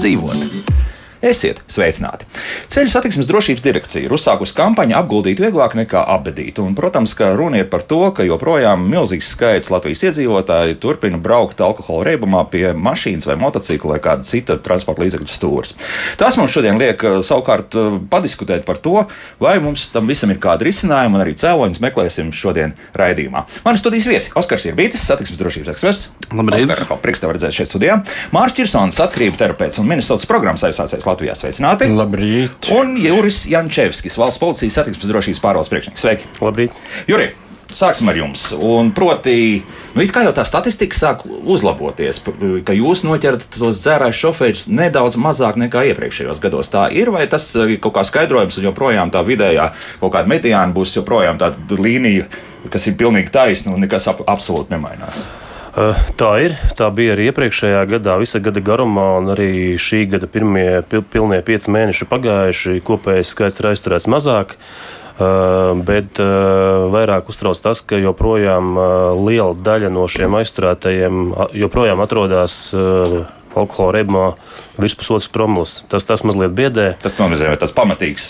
labāk dzīvot. Esiet sveicināti! Ceļu satiksmes drošības direkcija ir uzsākusi kampaņu apguldīt vieglāk nekā apbedīt. Un, protams, ka runa ir par to, ka joprojām milzīgs skaits Latvijas iedzīvotāju turpina braukt alkohola reibumā pie mašīnas vai motocikla vai kāda cita transporta līdzekļa stūres. Tas mums šodien liek eh, savukārt eh, padiskutēt par to, vai mums tam visam ir kāda risinājuma, un arī cēloņus meklēsim šodien raidījumā. Mani studijas viesi Oskars Irbītis, satiksmes drošības eksperts. Labrīt! Prieks tev redzēt šeit studijā. Mārs Čirsons, atkarību terapeits un Minnesotas programmas aizsācējs Latvijā. Sveicināti! Labrīt! Un Juris Jančevskis, valsts policijas satiksmes drošības pārvaldes priekšnieks. Sveiki! Labrīt! Juri! Sāksim ar jums. Un proti, nu, kā jau tā statistika sāk uzlaboties, ka jūs noķerat tos dzērāju šoferus nedaudz mazāk nekā iepriekšējos gados. Tā ir, vai tas ir kaut kā skaidrojums, un joprojām tā vidējā kaut kāda mediāna būs joprojām tāda līnija, kas ir pilnīgi taisna un nekas ap, absolūti nemainās. Tā ir. Tā bija arī iepriekšējā gadā, visa gada garumā, un arī šī gada pirmie pil, pilnie pieci mēneši pagājuši. Kopējais skaits ir aizturēts mazāk. Uh, bet uh, vairāk uztrauc tas, ka joprojām liela daļa no šiem aizturētajiem joprojām atrodas alkohola reibumā virs pusotras promilas. Tas, tas mazliet biedē. Tas nozīmē, ka tas pamatīgs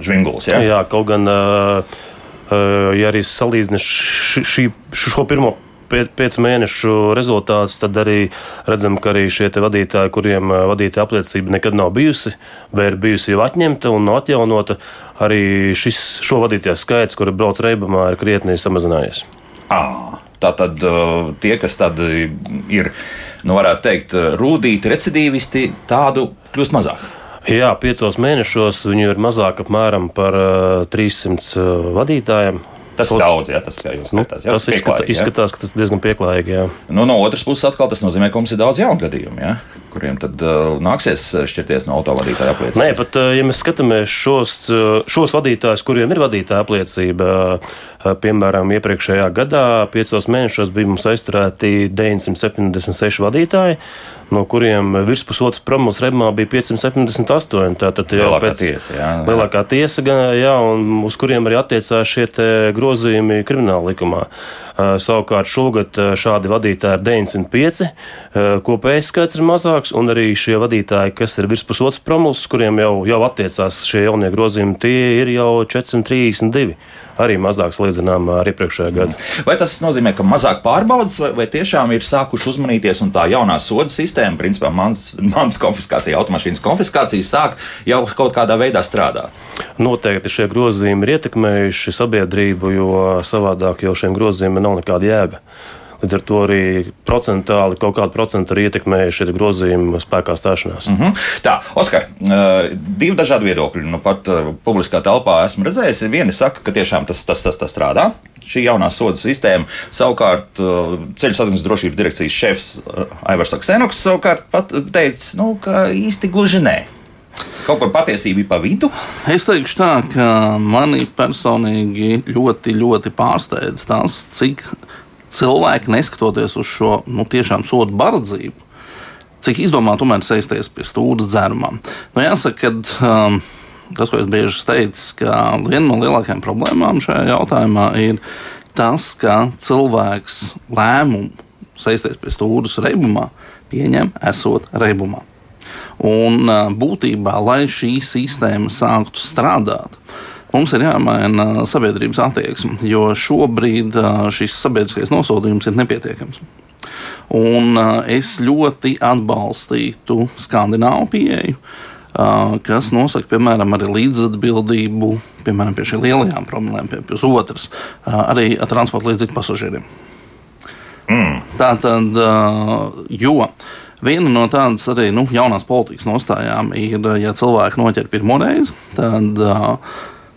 žvinguls. Ja? Jā, kaut gan, ja arī salīdzinu šī, šo pirmo piecu mēnešu rezultātus, tad arī redzam, ka arī šie vadītāji, kuriem vadītāja apliecība nekad nav bijusi, vai ir bijusi jau atņemta un atjaunota, arī šis, šo vadītāju skaits, kuri brauc reibumā, ir krietni samazinājies. À, tā tad tie, kas tad ir, nu varētu teikt, rūtīti recidīvisti, tādu kļūst mazāk. Jā, piecos mēnešos viņu ir mazāk apmēram par 300 vadītājiem. Tas ir daudz, ja tas ir nu, skatās, jā, tas izskatās, izskatās, ka tas diezgan pieklājīgi. Jā. Nu, no otras puses, atkal tas nozīmē, ka mums ir daudz jaunu gadījumu, ja, kuriem tad uh, nāksies šķirties no autovadītāja apliecības. Nē, pat uh, ja mēs skatāmies šos, šos vadītājus, kuriem ir vadītāja apliecība, piemēram, iepriekšējā gadā, piecos mēnešos bija mums aizturēti 976 vadītāji no kuriem virspusotras promils Rebmā bija 578. Tātad jau lielākā pēc tiesa, jā, jā. lielākā tiesa, gan, jā, un uz kuriem arī attiecās šie grozījumi krimināla likumā. Uh, savukārt šogad šādi vadītāji ir 905, uh, kopējais skaits ir mazāks, un arī šie vadītāji, kas ir virs pusotras promils, kuriem jau, jau attiecās šie jaunie grozījumi, tie ir jau 432 arī mazāk salīdzinām ar iepriekšējā gadu. Vai tas nozīmē, ka mazāk pārbaudas, vai, vai tiešām ir sākuši uzmanīties un tā jaunā soda sistēma, principā mans, mans konfiskācija, automašīnas konfiskācija, sāk jau kaut kādā veidā strādāt? Noteikti šie grozījumi ir ietekmējuši sabiedrību, jo savādāk jau šiem grozījumiem nav nekāda jēga. Līdz ar to arī procentuāli kaut kādu procentu ir ietekmējuši šie grozījumi spēkā stāšanās. Mm -hmm. Tā, Oskar, divi dažādi viedokļi. Nu, pat publiskā telpā esmu redzējis. Vieni saka, ka tiešām tas, tas, tas, tas strādā. Šī jaunā soda sistēma, savukārt ceļu satiksmes drošības direkcijas šefs Aivars Aksenoks savukārt teica, nu, ka īsti gluži nē. Kaut kur patiesība ir pa vidu? Es teikšu tā, ka mani personīgi ļoti, ļoti pārsteidz tas, cik cilvēki, neskatoties uz šo nu, tiešām sodu baradzību, cik izdomāti tomēr sēsties pie stūra dzērumā. Nu, jāsaka, ka um, tas, ko es bieži teicu, ka viena no lielākajām problēmām šajā jautājumā ir tas, ka cilvēks lēmumu sēsties pie stūra reibumā pieņem esot reibumā. Un uh, būtībā, lai šī sistēma sāktu strādāt, Mums ir jāmaina sabiedrības attieksme, jo šobrīd šis sabiedriskais nosodījums ir nepietiekams. Un es ļoti atbalstītu skandināvu pieeju, kas nosaka, piemēram, arī līdzatbildību, piemēram, pie šiem lielajām promilēm, pie, pie otras, arī transporta līdzekļu pasažieriem. Mm. Tā tad, jo Viena no tādas arī nu, jaunās politikas nostājām ir, ja cilvēki noķer pirmo reizi, tad uh,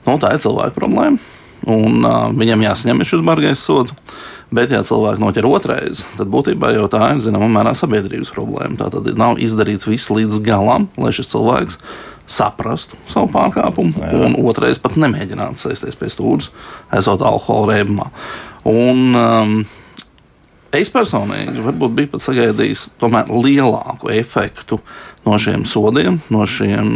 Nu, tā ir cilvēka problēma. Un, uh, viņam jāsaņem šis bargais sods. Bet, ja cilvēki noķer otrais, tad būtībā jau tā ir zināmā mērā sabiedrības problēma. Tā tad nav izdarīts viss līdz galam, lai šis cilvēks saprastu savu pārkāpumu, Jā. un otrais pat nemēģinātu sēsties pie stūres, esot alkohola rēbumā. Un, um, es personīgi varbūt biju pat sagaidījis tomēr lielāku efektu no šiem sodiem, no šiem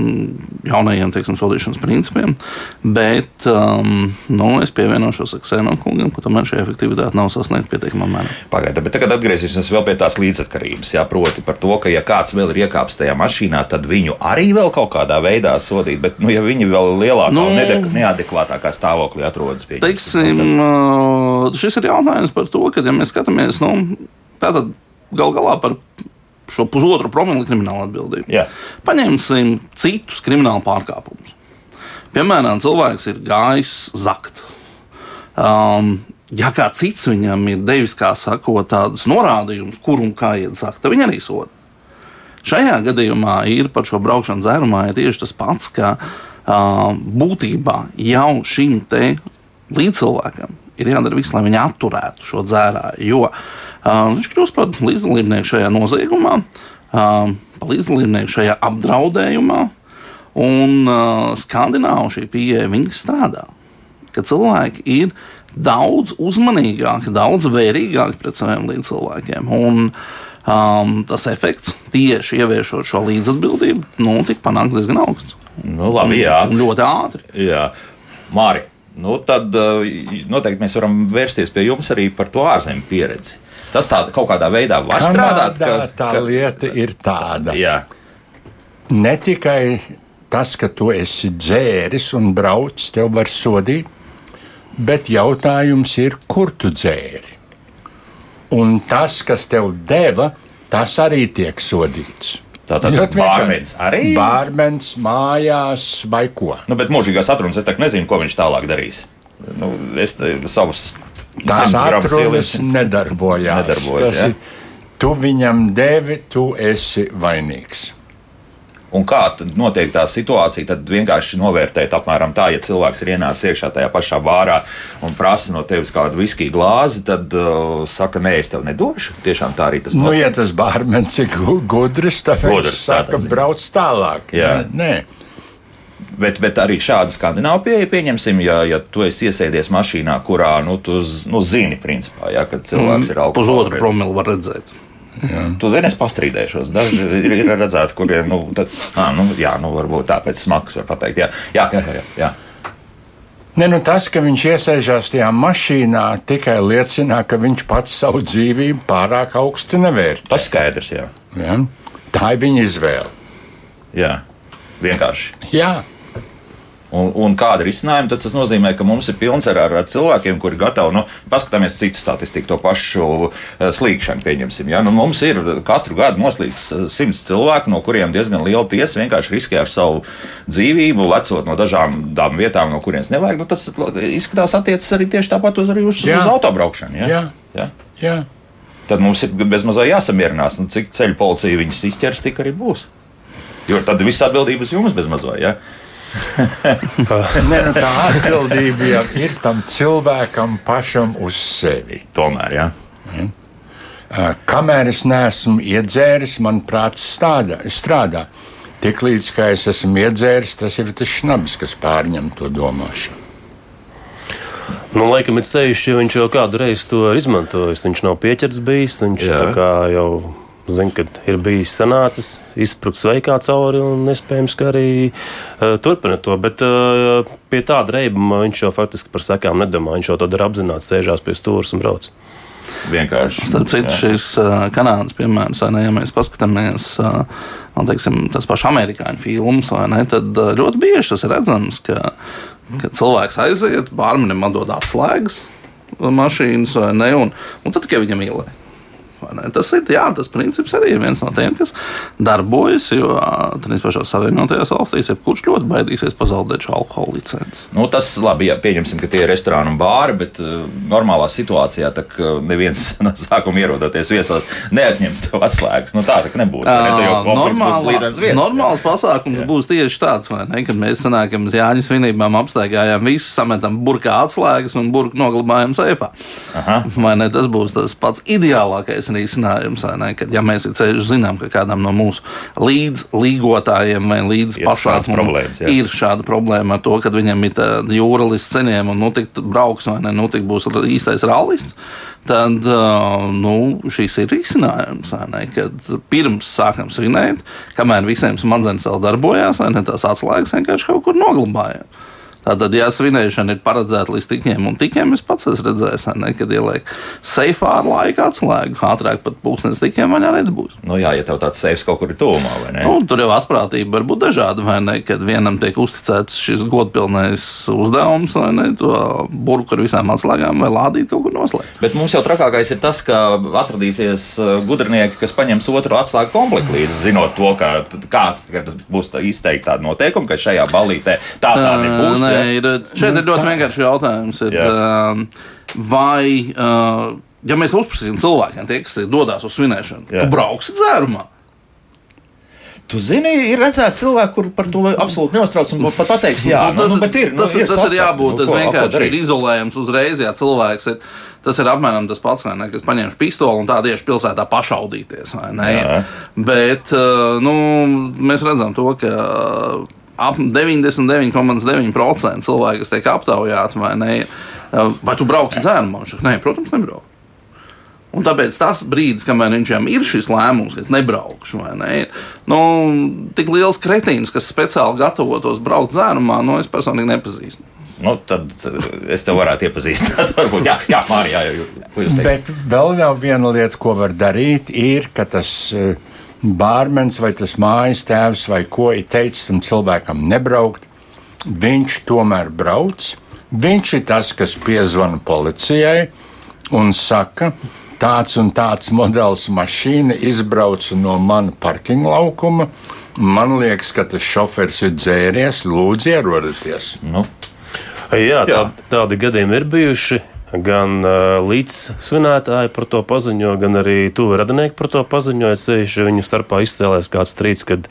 jaunajiem teiksim, sodīšanas principiem. Bet um, nu, es pievienošos Ksēnokungam, ka tomēr šī efektivitāte nav sasniegta pietiekamā mērā. Pagaidā, bet tagad atgriezīsimies vēl pie tās līdzatkarības. Jā, proti par to, ka ja kāds vēl ir iekāpis tajā mašīnā, tad viņu arī vēl kaut kādā veidā sodīt. Bet, nu, ja viņi vēl lielākā nu, un neadekvātākā stāvoklī atrodas, pie teiksim, tad... Uh, šis ir jautājums par to, ka, ja mēs skatāmies, nu, tātad gal galā par šo pusotru promili krimināla atbildību. Jā. Paņemsim citus kriminālu pārkāpumus. Piemēram, cilvēks ir gājis zakt. Um, ja kā cits viņam ir devis, kā sakot, tādus norādījumus, kur un kā iet zakt, tad viņi arī soda. Šajā gadījumā ir par šo braukšanu dzērumā ja tieši tas pats, ka uh, būtībā jau šim te līdzcilvēkam ir jādara viss, lai viņi atturētu šo dzērāju. Jo Viņš kļūst par līdzdalībnieku šajā noziegumā, par līdzdalībnieku šajā apdraudējumā. Un uh, skandināvu šī pieeja strādā. Ka cilvēki ir daudz uzmanīgāki, daudz vērīgāki pret saviem līdzcilvēkiem. Un, um, tas efekts tieši ieviešot šo līdzatbildību, nu, tika panākts diezgan augsts. Nu, labi, jā. Un, un ļoti ātri. Jā. Māri, nu tad noteikti mēs varam vērsties pie jums arī par to ārzemju pieredzi. Tas tā, kaut kādā veidā var Kanādā strādāt. Ka, tā ka, lieta ir tāda. Jā. Ne tikai tas, ka tu esi dzēris un brauc, tev var sodīt, bet jautājums ir, kur tu dzēri. Un tas, kas tev deva, tas arī tiek sodīts. Tātad bārmenis arī? Bārmenis mājās vai ko. Nu, bet mūžīgās atrunas es nezinu, ko viņš tālāk darīs. Nu, es savus Tās atrunas nedarbojās. nedarbojās ja? Tu viņam devi, tu esi vainīgs. Un kā notiek tā situācija, tad vienkārši novērtēt apmēram tā, ja cilvēks ir ienācis iekšā tajā pašā vārā un prasa no tevis kādu viskiju glāzi, tad uh, saka, nē, es tev nedošu. Tiešām tā arī tas ir. Nu, ja tas bārmenis ir gudrs, tad viņš saka, brauc tālāk. Jā. Nē. Bet, bet arī šādu skandināvu pieeju pieņemsim, ja, ja tu esi iesēdies mašīnā, kurā nu, tu nu, zini, principā, ja, ka cilvēks mm, ir alkohols. Pusotru promilu var redzēt. Jā. Tu zini, es pastrīdēšos. Daži ir, ir redzēti, kuriem, nu, tad, à, nu, jā, nu, varbūt tāpēc smags var pateikt. Jā, jā, jā. jā, jā. Ne, nu tas, ka viņš iesaistās tajā mašīnā, tikai liecina, ka viņš pats savu dzīvību pārāk augstu nevērtē. Tas skaidrs, jā. Ja? Tā ir viņa izvēle. Jā, vienkārši. Jā. Un, un kāda ir izcinājuma, tas, tas nozīmē, ka mums ir pilns ar, ar, cilvēkiem, kuri ir gatavi, nu, paskatāmies citu statistiku, to pašu uh, slīkšanu, pieņemsim. Ja? Nu, mums ir katru gadu noslīgts uh, simts cilvēku, no kuriem diezgan liela tiesa vienkārši riskē ar savu dzīvību, lecot no dažām vietām, no kurienes nevajag. Nu, tas izskatās attiecas arī tieši tāpat uz, uz, Jā. uz autobraukšanu. Ja? Jā. Jā. Jā. Tad mums ir bezmazliet jāsamierinās, nu, cik ceļu policija viņus izķers, tik arī būs. Jo tad viss atbildības jums bezmazliet. Ja? ne, nu, tā atbildība jau ir tam cilvēkam pašam uz sevi. Tomēr, jā. Ja? Kamēr es neesmu iedzēris, man prāts strādā. strādā. Tiklīdz es esmu iedzēris, tas ir tas šnabs, kas pārņem to domāšanu. Nu, laikam, ir sevišķi, ja viņš jau kādu reizi to ir izmantojis. Viņš nav pieķerts bijis. Viņš jau Zinu, ka ir bijis sanācis, izsprucis veikā cauri un iespējams, ka arī uh, turpina to. Bet uh, pie tāda reibuma viņš jau faktiski par sekām nedomā. Viņš jau to dara apzināti, sēžās pie stūres un brauc. Vienkārši. Starp citu, šis uh, kanādas piemērs, ne, ja mēs paskatāmies uh, teiksim, tās pašas amerikāņu filmas, ne, tad uh, ļoti bieži tas ir redzams, ka, ka cilvēks aiziet, bārmenim atdod atslēgas mašīnas, ne, un, un tad tikai viņam ielē. Tas ir jā, tas princips arī ir viens no tiem, kas darbojas. Jo tādās pašās Savienotajās valstīs jebkurš ļoti baidīsies pazaudēt šo alkohola licenci. Nu, tas labi, ja pieņemsim, ka tie ir restorāni un bāri, bet uh, normālā situācijā tak, uh, neviens no sākuma ierodoties viesos neatņems tev atslēgas. Nu, tā tak nebūs. Uh, ne, normālā, normāls pasākums jā. būs tieši tāds, ne, kad mēs sanākam uz Jāņa svinībām, apstaigājām visu, sametam burkā atslēgas un burku noglabājam seifā. Vai ne? Tas būs tas pats ideālākais risinājums, ne, kad ja mēs ceļu zinām, ka kādam no mūsu līdzlīgotājiem vai līdzpašācumiem ir šāda problēma ar to, ka viņam ir jūra līdz ceļiem un nu tik brauks vai ne, nu tik būs īstais rallists, tad nu, šis ir risinājums. Ne, kad pirms sākam svinēt, kamēr visiem smadzenes vēl darbojās, ne, tās atslēgas vienkārši kaut kur noglabājām. Tātad, ja svinēšana ir paredzēta līdz tikiem un tikiem, es pats esmu redzējis, ne, kad ieliek seifā ar laika atslēgu. Ātrāk pat pūkstens tikiem man nebūs. Nu, jā, ja tev tāds seifs kaut kur ir tūmā, vai ne? Nu, tur jau asprātība var būt dažāda, vai ne? Kad vienam tiek uzticēts šis godpilnais uzdevums, vai ne? To burbuļu ar visām atslēgām vai lādīt kaut kur noslēgt. Bet mums jau trakākais ir tas, ka atradīsies uh, gudrinieki, kas paņems otru atslēgu komplektu līdzi, zinot to, ka kāds būs tā izteikti tādi noteikumi, ka šajā ballītē tā tā nebūs. Nē, ir, šeit ir ļoti vienkārši jautājums. Ir, um, vai, uh, ja mēs uzprasīsim cilvēkiem, tie, kas dodas uz svinēšanu, Jā. tu brauksi dzērumā? Tu zini, ir redzēti cilvēki, kuriem par to absolūti neuztrauc. Un pat pateiks, jā, nu, tas, nu, nu, ir, nu, tas, ir, tas ir jābūt. Nu, tas vienkārši ir izolējams uzreiz, ja cilvēks ir. Tas ir apmēram tas pats, ne, kas paņēma pistoli un tā tieši pilsētā pašaudīties. Bet uh, nu, mēs redzam to, ka ap 99,9% cilvēku, kas tiek aptaujāti, vai ne? Vai tu brauksi dzērumā? Viņš saka, nē, protams, nebraucu. Un tāpēc tas brīdis, kamēr viņam ir šis lēmums, ka es nebraukšu, vai ne, nu, tik liels kretīns, kas speciāli gatavotos braukt dzērumā, nu, es personīgi nepazīstu. Nu, tad es te varētu iepazīstināt. Varbūt, jā, jā Mārija, jā, ko jūs teicat? Bet vēl viena lieta, ko var darīt, ir, ka tas uh, bārmenis vai tas mājas tēvs vai ko ir teicis tam cilvēkam nebraukt, viņš tomēr brauc. Viņš ir tas, kas piezvana policijai un saka, tāds un tāds modelis mašīna izbrauca no mana parkinga laukuma. Man liekas, ka tas šofers ir dzēries, lūdzu, ierodieties. Nu. Jā, tā, tādi gadījumi ir bijuši. Gan uh, līdzsvinētāji par to paziņo, gan arī tuvu radinieki par to paziņoja. Ceļš viņu starpā izcēlēs kāds strīds, kad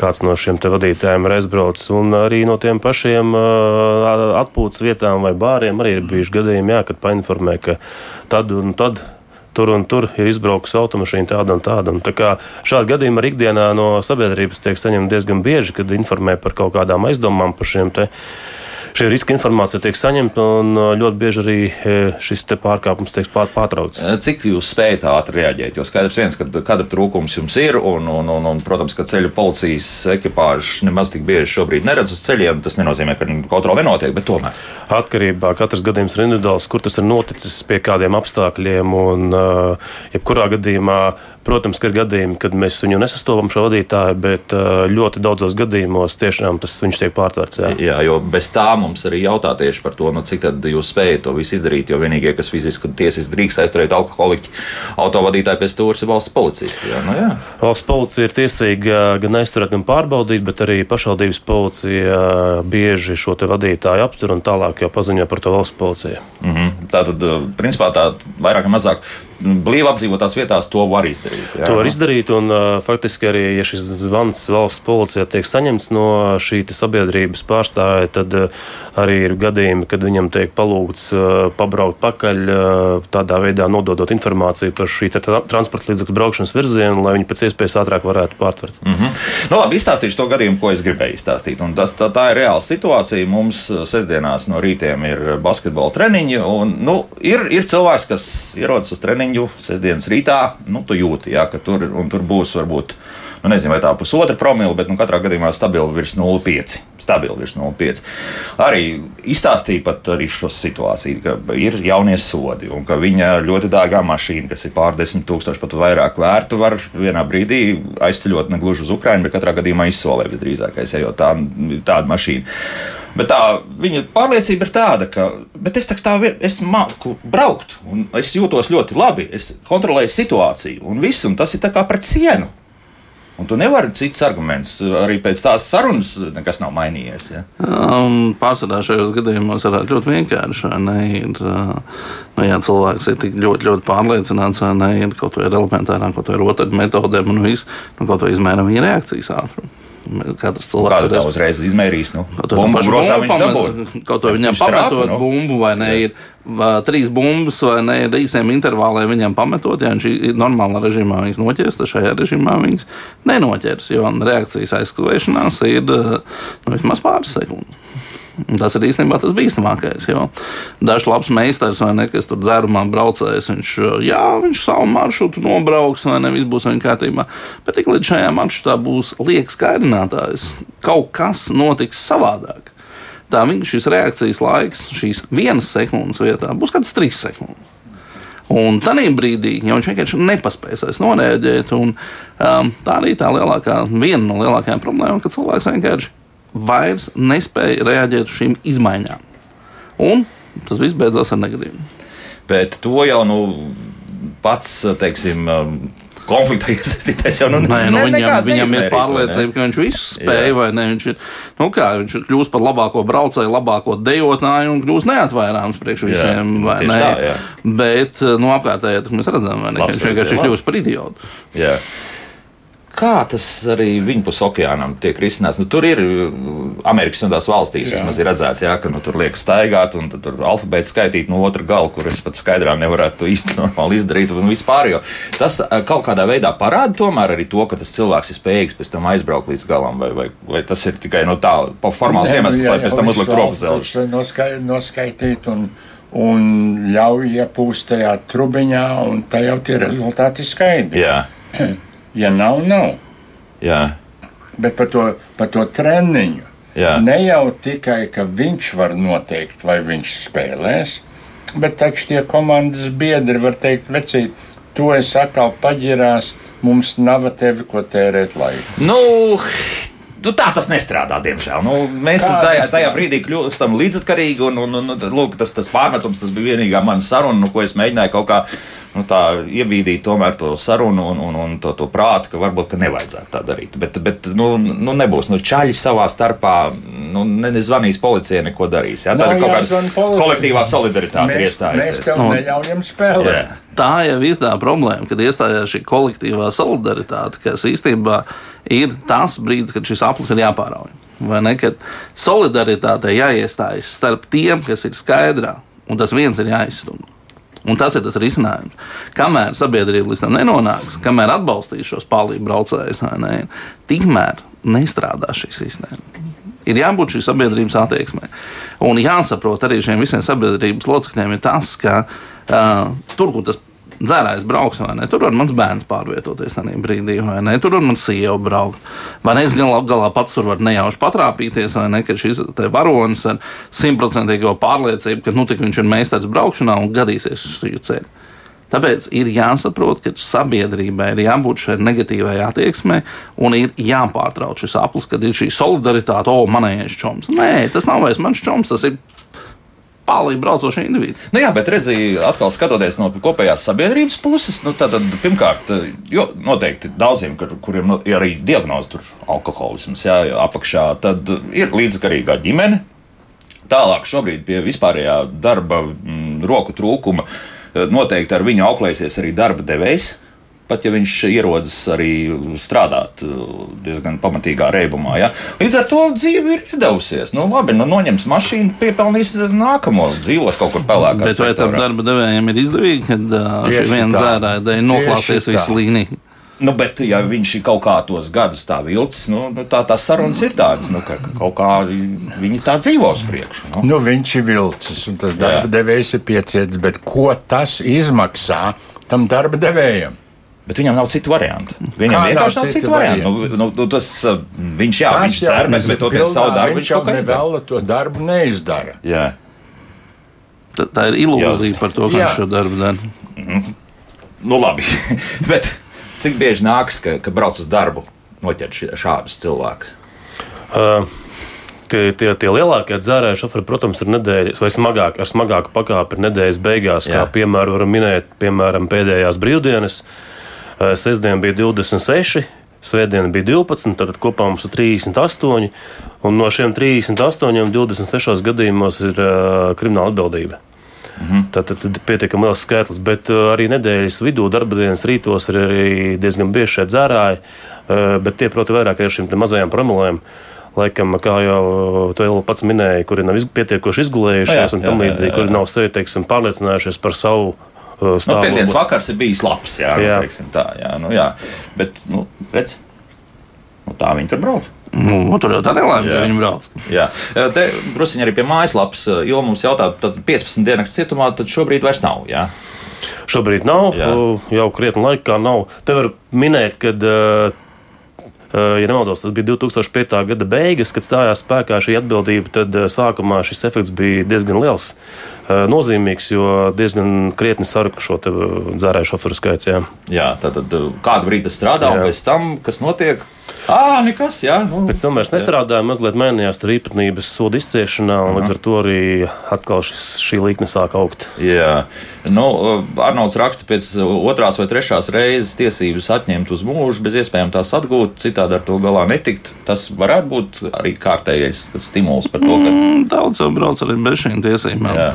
kāds no šiem vadītājiem ir aizbraucis. Un arī no tiem pašiem uh, atpūtas vietām vai bāriem arī ir bijuši gadījumi, jā, kad painformē, ka tad un tad tur un tur ir izbraukusi automašīna tāda un tāda. Un tā kā šādi gadījumi arī ikdienā no sabiedrības tiek saņemti diezgan bieži, kad informē par kaut kādām aizdomām par šiem te šī riska informācija tiek saņemta un uh, ļoti bieži arī e, šis pārkāpums tiek pārtraukts. E, cik jūs spējat ātri reaģēt? Jo skaidrs viens, ka kadra trūkums jums ir, un, un, un, un protams, ka ceļu policijas ekipāžas nemaz tik bieži šobrīd neredz uz ceļiem. Tas nenozīmē, ka kontrole nenotiek, bet tomēr. Atkarībā katrs gadījums ir individuāls, kur tas ir noticis, pie kādiem apstākļiem un uh, jebkurā gadījumā Protams, ka ir gadījumi, kad mēs viņu nesastopam šo vadītāju, bet ļoti daudzos gadījumos tiešām tas viņš tiek pārtverts. Jā. jā, jo bez tā mums arī jautā tieši par to, nu, cik tad jūs spējat to visu izdarīt. Jo vienīgie, kas fiziski tiesiski drīkst aizturēt alkoholiķu autovadītāju pie stūres, ir valsts policisti. Jā, nu, jā. Valsts policija ir tiesīga gan aizturēt, gan pārbaudīt, bet arī pašvaldības policija bieži šo vadītāju aptur un tālāk jau paziņo par to valsts policijai. Mm -hmm. Tā tad, principā, tā vairāk vai mazāk blīvi apdzīvotās vietās to var izdarīt. Jā. To var izdarīt, un uh, faktiski arī, ja šis zvans valsts policijā tiek saņemts no šī sabiedrības pārstāvja, tad uh, arī ir gadījumi, kad viņam tiek palūgts uh, pabraukt pakaļ, uh, tādā veidā nododot informāciju par šī transporta līdzekļu braukšanas virzienu, lai viņi pēc iespējas ātrāk varētu pārtvert. Mm -hmm. nu, labi, izstāstīšu to gadījumu, ko es gribēju izstāstīt. Un tas, tā, tā ir reāla situācija. Mums sestdienās no rītiem ir basketbola treniņi, un nu, ir, ir cilvēks, kas ierodas uz treniņu sestdienas rītā, nu, tu jūti, jā, ka tur, tur būs varbūt. Nu, nezinu, vai tā pusotra promila, bet nu, katrā gadījumā stabili virs 0,5. Stabili virs 0,5. Arī izstāstīja pat arī šo situāciju, ka ir jaunie sodi un ka viņa ļoti dārgā mašīna, kas ir pār 10 tūkstoši pat vairāk vērtu, var vienā brīdī aizceļot ne gluži uz Ukrajinu, bet katrā gadījumā izsolē visdrīzākais, ejot tā, tādu mašīnu. Bet tā viņa pārliecība ir tāda, ka es tā, tā es māku braukt, un es jūtos ļoti labi. Es kontrolēju situāciju, un viss, un tas ir kā pret sienu. Un tu nevari cits arguments. Arī pēc tās sarunas nekas nav mainījies. Ja? Um, pārsvarā šajos gadījumos ir ļoti vienkārši. Ne, ir, uh, nu, ja cilvēks ir tik ļoti, ļoti pārliecināts, ne, ir kaut vai ar elementārām, kaut ar rotaļu metodēm un viss, nu, kaut vai izmēram viņa reakcijas ātrumu. Katrs cilvēks ir tā uzreiz izmērījis? Nu, to bumbu grozā viņš dabūja. Kaut to viņam Viņš trāpa, pametot nu. bumbu, vai ne? Ir va, trīs bumbas, vai ne? Ir īsiem intervāliem viņam pametot. Ja viņš ir normālā režīmā viņas noķers, tad šajā režīmā viņas nenoķers. Jo reakcijas aizkavēšanās ir eh, nu, vismaz pāris sekundes. Tas ir īstenībā tas bīstamākais. Dažs labs meistars, vai ne, kas tur dzērumā braucējis, viņš, jā, viņš savu maršrutu nobrauks, vai ne, viss būs viņa kārtībā. Bet tik līdz šajā maršrutā būs liekas kairinātājs, kaut kas notiks savādāk. Tā viņa šīs reakcijas laiks, šīs vienas sekundes vietā, būs kāds trīs sekundes. Un tajā brīdī jau viņš vienkārši nepaspēs noreaģēt. Un, um, tā arī tā lielākā, viena no lielākajām problēmām, ka cilvēks vienkārši vairs nespēja reaģēt uz šīm izmaiņām. Un tas viss beidzās ar negadījumu. Bet to jau nu, pats, teiksim, um, konfliktā iesaistītais jau nu, Nē, nu, ne- viņam, viņam ir pārliecība, ka viņš visu spēja, Jā. vai ne? Viņš ir, nu kā, viņš ir kļūst par labāko braucēju, labāko dejotāju un kļūst neatvairāms priekš visiem. nu, vai tieši ne? tā, jā. Bet no apkārtējā mēs redzam, vai ne, ka Labs viņš vienkārši kļūst par idiotu. Jā. Kā tas arī viņpus okeānam tiek risināts? Nu, tur ir uh, Amerikas Savienotās valstīs, vismaz ir redzēts, jā, ka nu, tur liekas staigāt, un tur alfabēts skaitīt no otra gala, kur es pat skaidrā nevarētu to īsti normāli izdarīt, un vispār. Jo tas uh, kaut kādā veidā parāda tomēr arī to, ka tas cilvēks ir spējīgs pēc tam aizbraukt līdz galam, vai, vai, vai tas ir tikai no tā pa formāls iemesls, lai pēc tam uzliktu zelta. Noskai, noskaitīt un, un ļauj iepūst tajā trubiņā, un tā jau tie rezultāti skaidri. Jā, Ja nav, nav. jā, Bet par to, par to treniņu. jā. Ne jau tikai, ka viņš var noteikt, vai viņš spēlēs, bet taču tie komandas biedri var teikt, vecīt, tu esi atkal paģirās, mums nav tevi, ko tērēt laiku. Nu, nu, tā tas nestrādā, diemžēl. Nu, mēs Kā tajā, tajā brīdī kļūstam līdzatkarīgi, un, un, un, lūk, tas, tas pārmetums tas bija vienīgā mana saruna, nu, ko es mēģināju kaut kā. Nu, tā iebīdīt tomēr to sarunu un, un, un to, to prātu, ka varbūt ka nevajadzētu tā darīt. Bet, bet nu, nu, nebūs. Nu, čaļi savā starpā nu, ne- nezvanīs policijai, neko darīs. Jā, tā Nav ir kaut kāda kolektīvā solidaritāte Mēs, mēs iestājusies. tev Nu, neļaujam spēlēt. Jā. Tā jau ir tā problēma, kad iestājās šī kolektīvā solidaritāte, kas īstenībā ir tas brīdis, kad šis aplis ir jāpārauj. Vai ne? Kad solidaritātei jāiestājas starp tiem, kas ir skaidrā, un tas viens ir jāizstumj. Un tas ir tas risinājums. Kamēr sabiedrība līdz tam nenonāks, kamēr atbalstīs šos palīdzību braucējus, ne, tikmēr nestrādās šī sistēma. Ir jābūt šīs sabiedrības attieksmē. Un jāsaprot arī šiem visiem sabiedrības locekļiem, ir tas, ka uh, tur, kur tas dzērājs brauks, vai ne, tur var mans bērns pārvietoties tajā brīdī, vai ne, tur var mans sieva braukt. Vai ne, es galā, galā pats tur varu nejauši patrāpīties, vai ne, ka šis varonis ar simtprocentīgo pārliecību, ka nu tik viņš ir meistars braukšanā un gadīsies šī ceļa. Tāpēc ir jāsaprot, ka sabiedrībai ir jābūt šai negatīvai attieksmei un ir jāpārtrauc šis aplis, kad ir šī solidaritāte, o, manējais čoms. Nē, tas nav vairs mans čoms, tas ir pārlīdz braucošie individi. Nu jā, bet redziet, atkal skatoties no kopējās sabiedrības puses, nu, tad, pirmkārt, jo noteikti daudziem, kur, kuriem nu, ir arī diagnoze tur alkoholisms, jā, apakšā, tad ir līdzkarīgā ģimene. Tālāk šobrīd pie vispārējā darba mm, roku trūkuma noteikti ar viņu auklēsies arī darba devējs. Pat ja viņš ierodas arī strādāt eh, diezgan pamatīgā reibumā. Ja? Līdz ar to dzīve ir izdevusies. Nu, labi, nu, noņems mašīnu, piepelnīs nākamo, dzīvos kaut kur pelēkā. Bet vai tam darba devējiem ir izdevīgi, kad uh, šī viena tā. dzērāja noklāsies tā. visu līniju? Nu, bet, ja viņš ir kaut kā tos gadus tā vilcis, nu, nu, tā tās sarunas ir tādas, nu, ka ka kaut kā viņi tā dzīvo uz priekšu. Nu. Nu, viņš ir vilcis, un tas darba devējs ir piecietis. Bet ko tas izmaksā tam darba devējam? Bet viņam nav citu variantu. Viņam Kā nav vienkārši nav citu citu variantu. Nu, nu, nu, tas, uh, viņš, jā, viņš cer, bet, bet toties savu darbu viņš kaut kā izdara. nevēla to darbu neizdara. Jā. Tā, tā ir ilūzija par to, ka Jā. viņš šo darbu dara. Nu, labi. bet cik bieži nāks, ka, ka brauc uz darbu noķert šādus cilvēkus? Uh, Tie, tie, tie lielākie dzērāji šoferi, protams, ir nedēļas, vai smagāk, ar smagāku pakāpi ir nedēļas beigās. Jā. Kā piemēram, varam minēt, piemēram, pēdējās brīvdienas. Uh, Sestdien bija 26, Svētdiena bija 12, tad kopā mums ir 38. Un no šiem 38, 26 gadījumos ir uh, krimināla atbildība. Tad, tad, tad pietiekami liels skaitlis, bet uh, arī nedēļas vidū, darba dienas rītos ir arī diezgan bieži šie dzērāji. uh, bet tie, proti, vairāk ir šīm mazajām promilēm. Laikam, kā jau tu pats minēji, kuri nav pietiekoši izgulējušies, jā, un tam līdzīgi, kuri nav sevi teiksim, pārliecinājušies par savu stāvokli. Nu, Pēdējais vakars ir bijis labs, jā, jā. Nu, tā, jā, nu, jā. Bet, nu, redz, nu, tā viņi tur brauc. Nu, tur jau tā nelēma, ka viņi brauc. Jā, te druskuļi arī pie mājaslapas, jo mums jautā, tad 15 dienas cietumā, tad šobrīd vairs nav. Jā. Šobrīd nav, jā. jau krietni laikā nav. Te var minēt, ka ja nemaldos, tas bija 2005. gada beigas, kad stājās spēkā šī atbildība, tad sākumā šis efekts bija diezgan liels. Nozīmīgs, jo diezgan krietni saruka šo dzērāju šoferu skaits. Jā, jā tad, tad kādu brīdi tas strādā, jā. un pēc tam, kas notiek? Ah, nekas, jā. Nu, pēc tam vairs nestrādāja, mazliet mainījās tur īpatnības soda izciešanā, un Aha. līdz ar to arī atkal šis, šī līkne sāk augt. Jā, nu, Arnolds raksta pēc otrās vai trešās reizes tiesības atņemt uz mūžu, bez iespējām tās atgūt, citādi ar to galā netikt. Tas varētu būt arī kārtējais stimuls par to, ka. Mm, daudz jau brauc arī bez šīm tiesībām. Jā.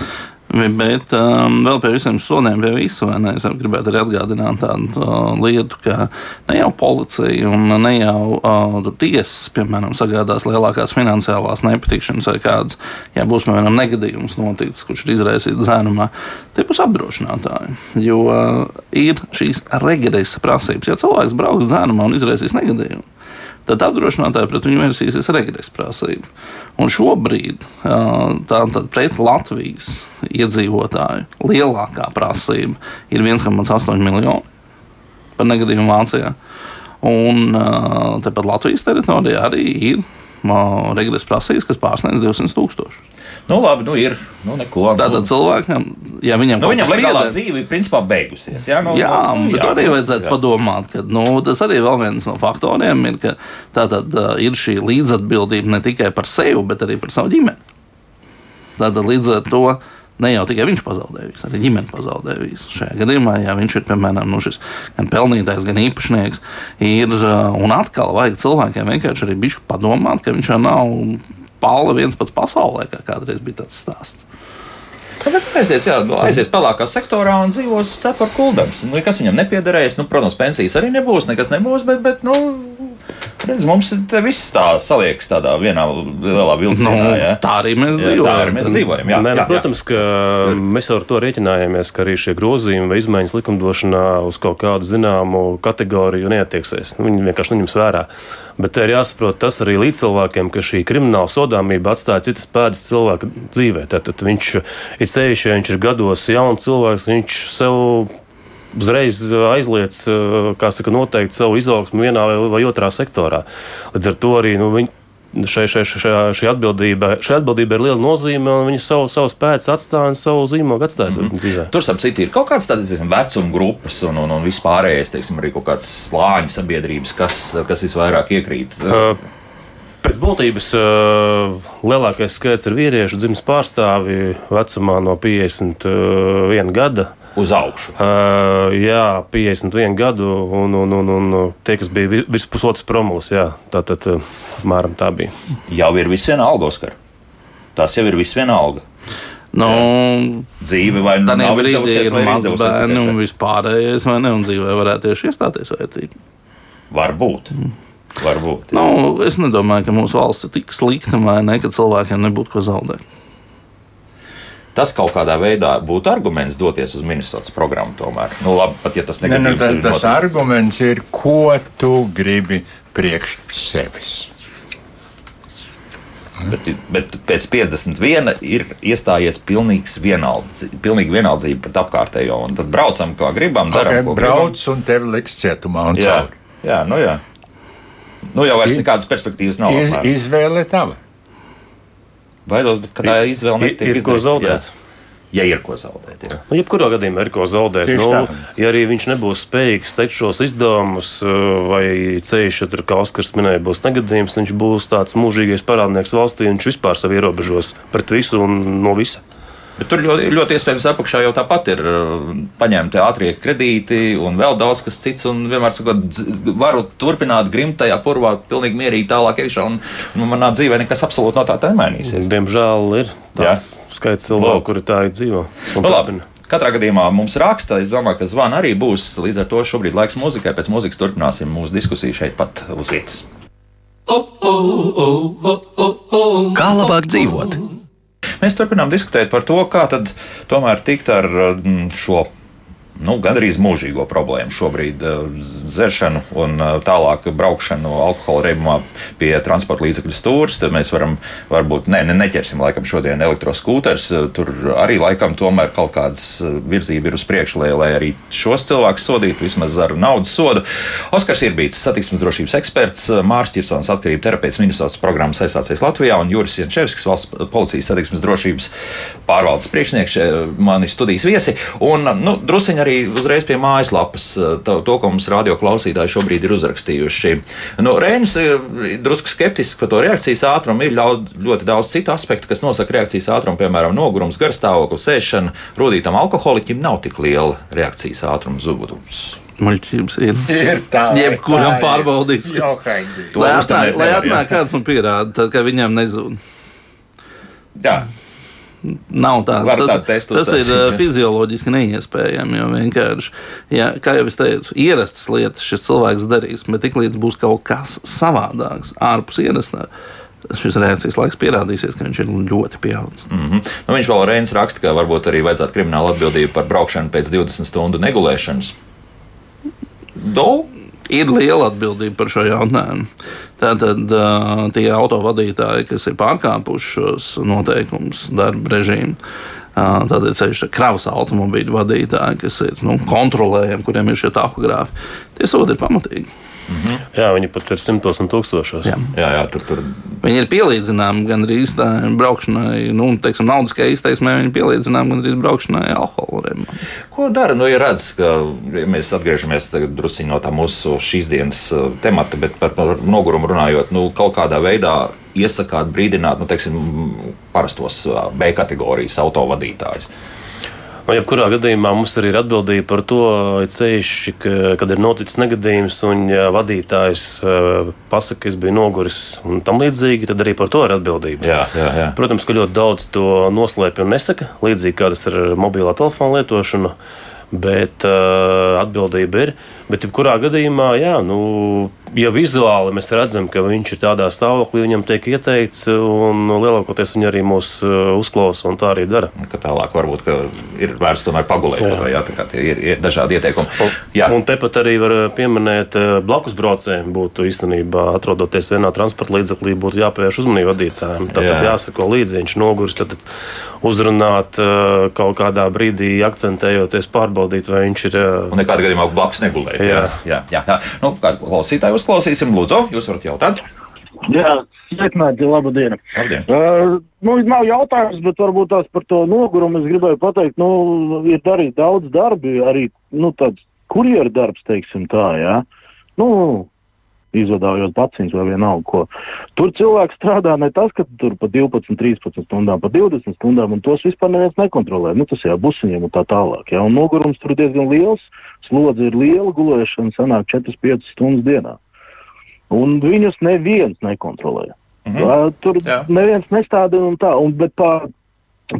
Bet um, vēl pie visiem sodiem, pie visa, ne, es gribētu arī atgādināt tādu uh, lietu, ka ne jau policija un ne jau uh, tiesas, piemēram, sagādās lielākās finansiālās nepatikšanas vai kādas, ja būs, piemēram, negadījums noticis, kurš ir izraisīts dzērumā, tie būs apdrošinātāji. Jo uh, ir šīs regresa prasības. Ja cilvēks brauks dzērumā un izraisīs negadījumu, tad apdrošinātāji pret viņu vērsīsies regresa prasība. Un šobrīd tātad pret Latvijas iedzīvotāju lielākā prasība ir 1,8 miljoni par negadījumu Vācijā. Un tepat Latvijas teritorijā arī ir regresa prasības, kas pārsniedz 200 tūkstošus. Nu, labi, nu ir. Nu, neko, nu. Tātad cilvēkam, ja viņam nu, viņam legālā pieder... dzīve ir principā beigusies. Jā, nu, jā nu, bet jā, arī vajadzētu jā. padomāt, ka nu, tas arī vēl viens no faktoriem ir, ka tātad uh, ir šī līdzatbildība ne tikai par sevi, bet arī par savu ģimeni. Tātad līdz ar to. Ne jau tikai viņš pazaudēja visu, arī ģimene pazaudēja visu. Šajā gadījumā, ja viņš ir piemēram nu, šis gan pelnītājs, gan īpašnieks, ir un atkal vajag cilvēkiem vienkārši arī bišķi padomāt, ka viņš jau nav pāla viens pats pasaulē, kā kādreiz bija tāds stāsts. Tāpēc aizies, jā, aizies pelēkā sektorā un dzīvos cepura kuldams. Nu, kas viņam nepiederēs, nu, protams, pensijas arī nebūs, nekas nebūs, bet, bet nu, Redz, mums viss tā saliekas tādā vienā lielā vilcienā. Nu, ja? Tā arī mēs dzīvojam. Tā arī mēs dzīvojam. Jā, Nē, jā, protams, ka mēs ar to rēķinājāmies, ka arī šie grozījumi vai izmaiņas likumdošanā uz kaut kādu zināmu kategoriju neatieksies. Nu, viņi vienkārši neņems vērā. Bet te ir jāsaprot tas arī līdz cilvēkiem, ka šī krimināla sodāmība atstāja citas pēdas cilvēka dzīvē. Tad viņš ir ceļš, ja viņš ir gados jauns cilvēks, viņš sev uzreiz uh, aizliedz uh, saka, noteikti savu izaugsmu vienā vai otrā sektorā. Līdz ar to arī nu, viņi. Šai, šai, šai, šī, atbildība, šī atbildība ir liela nozīme, un viņi savu, savu spēku atstāja un savu zīmogu atstāja mm -hmm. dzīvē. Tur, starp citu, ir kaut kādas tādas vecuma grupas un, un, un vispārējais, teiksim, arī kaut kādas slāņu sabiedrības, kas, kas visvairāk iekrīt. Uh, Pēc būtības uh, lielākais skaits ir vīriešu dzimšanas pārstāvji vecumā no 51 gada uz augšu. Uh, jā, 51 gadu, un, un, un, un tie, kas bija virs pusotras promilas, jā, tā tad apmēram tā bija. Jau ir viss viena alga, Oskar. Tas jau ir viss viena alga. Nu, dzīve vai nu nav izdevusies, vai maz bērni un vispārējais, vai ne, un dzīvē varētu tieši iestāties vajadzīgi. Varbūt. Mm. Varbūt. Jā. Nu, es nedomāju, ka mūsu valsts ir tik slikta, vai ne, ka cilvēkiem nebūtu ko zaudēt tas kaut kādā veidā būtu arguments doties uz Minnesotas programmu. Tomēr, nu, labi, pat ja tas ne, ne, tas, tas arguments ir, ko tu gribi priekš sevis. Bet, bet pēc 51 ir iestājies pilnīgs vienaldzība, pilnīgi vienaldzība pret apkārtējo. Tad braucam, kā gribam. Daram, okay, brauc gribam. un tevi liks cietumā un jā, caur. Jā, nu jā. Nu jau vairs nekādas perspektīvas nav. Iz, izvēle tava. Baidos, bet tā izvēle netiek ir, ir ko zaudēt. Jā. Ja ir ko zaudēt, jā. Nu, jebkurā gadījumā ir ko zaudēt. Tieši nu, tā. ja arī viņš nebūs spējīgs sekt šos izdevumus, uh, vai ceļš, ja tur kā Oskars minēja, būs negadījums, viņš būs tāds mūžīgais parādnieks valstī, viņš vispār sevi ierobežos pret visu un no visa. Bet tur ļoti, ļoti iespējams apakšā jau tāpat ir uh, paņemti ātrie kredīti un vēl daudz kas cits. Un vienmēr sakot, varu turpināt grimt tajā purvā, pilnīgi mierīgi tālāk iekšā. Un, un manā dzīvē nekas absolūti no tā nemainīsies. Diemžēl ir tāds Jā. skaits cilvēku, kuri tā ir dzīvo. Nu, labi. Katrā gadījumā mums raksta, es domāju, ka zvana arī būs. Līdz ar to šobrīd laiks mūzikai. Pēc mūzikas turpināsim mūsu diskusiju šeit pat uz vietas. Kā labāk dzīvot? Mēs turpinām diskutēt par to, kā tad tomēr tikt ar mm, šo nu, gandrīz mūžīgo problēmu šobrīd uh, - dzeršanu un uh, tālāk braukšanu alkohola reibumā pie transporta līdzekļu stūres. Tad mēs varam, varbūt, ne, ne neķersim laikam šodien elektroskūters. Tur arī laikam tomēr kaut kādas virzība ir uz priekšu, lai, lai arī šos cilvēkus sodītu vismaz ar naudas sodu. Oskars Irbīts, satiksmes drošības eksperts, Mārs Čirsons, atkarību terapeits Minnesotas programmas aizsācies Latvijā un Juris Jančevskis, valsts policijas satiksmes drošības pārvaldes priekšnieks, mani studijas viesi. Un, nu, drusiņi arī uzreiz pie mājaslapas to, to ko mums radio klausītāji šobrīd ir uzrakstījuši. Nu, Rēns ir drusku skeptisks par to reakcijas ātrumu. Ir ļaud, ļoti daudz citu aspektu, kas nosaka reakcijas ātrumu, piemēram, nogurums, garstāvoklis, ēšana. Rudītam alkoholiķim nav tik liela reakcijas ātruma zudums. Muļķības ir. Ir tā, Jebkuram pārbaudīs. Lai atnāk kāds un pierāda, tad, ka viņam nezūd. Jā. Nav tāds. Var Tas, testu tas ir jā. fizioloģiski neiespējami. Jo vienkārši, ja, kā jau es teicu, ierastas lietas šis cilvēks darīs, bet tiklīdz būs kaut kas savādāks, ārpus ierastā, šis reakcijas laiks pierādīsies, ka viņš ir ļoti pieaudzis. Mm -hmm. nu, viņš vēl Reinas raksta, ka varbūt arī vajadzētu kriminālu atbildību par braukšanu pēc 20 stundu negulēšanas. Do? Ir liela atbildība par šo jautājumu. Tātad tie autovadītāji, kas ir pārkāpuši šos noteikumus, darba režīmu, tātad ceļš kravas automobīļu vadītāji, kas ir nu, kontrolējami, kuriem ir šie tahogrāfi, tie sodi ir pamatīgi. Jā, viņi pat ir simtos un tūkstošos. Jā. Jā, jā, tur tur Viņi ir pielīdzināmi gandrīz tā braukšanai, nu, teiksim, naudiskajai izteiksmē, viņi ir pielīdzināmi gandrīz braukšanai alkohola reibumā. Ko dara? Nu, ja redz, ka ja mēs atgriežamies drusku no tā mūsu šīs dienas uh, temata, bet par, par nogurumu runājot, nu, kaut kādā veidā iesakāt, brīdināt, nu, teiksim, parastos uh, B kategorijas autovadītājus. Nu, jebkurā gadījumā mums arī ir atbildība par to, ceļš, ka, kad ir noticis negadījums un vadītājs eh, pasakā, ka es biju noguris un tam līdzīgi, tad arī par to ir atbildība. Jā, jā, jā. Protams, ka ļoti daudz to noslēpj un nesaka, līdzīgi kā tas ir ar mobilā telefona lietošanu, bet uh, atbildība ir. Bet, jebkurā gadījumā, jā, nu, ja vizuāli mēs redzam, ka viņš ir tādā stāvoklī, viņam tiek ieteikts, un lielākoties viņi arī mūs uh, uzklausa un tā arī dara. Ka tālāk varbūt ir vērts tomēr pagulēt, Jā. vai jā, tā kā tie ir, ir dažādi ieteikumi. Jā, Un tepat arī var pieminēt, eh, blakus braucējiem būtu īstenībā, atrodoties vienā transporta līdzeklī, būtu jāpievērš uzmanība vadītājiem. Tad, Jā. jāsako līdzi, viņš noguris, tad, uzrunāt kaut kādā brīdī, akcentējoties, pārbaudīt, vai viņš ir. un nekādā gadījumā blakus negulēt. Jā, Jā. jā, jā. jā. Nu, kādu klausītāju uzklausīsim, lūdzu, jūs varat jautāt. Jā, sveicināti, laba diena. Labdien. Uh, nu, nav jautājums, bet varbūt tās par to nogurumu es gribēju pateikt. Nu, ir darīt daudz darbi, arī nu, tāds kurjeru darbs, teiksim tā, jā. Nu, izvadājot paciņas vai vienalga ko. Tur cilvēks strādā ne tas, ka tur pa 12, 13 stundām, pa 20 stundām, un tos vispār neviens nekontrolē. Nu, tas jau busiņiem un tā tālāk. Jā. Un nogurums tur diezgan liels, slodze ir liela, gulēšana sanāk 4-5 stundas dienā. Un viņus neviens nekontrolē. Mhm. Uh, tur Jā. neviens nestāda un tā, un, bet par,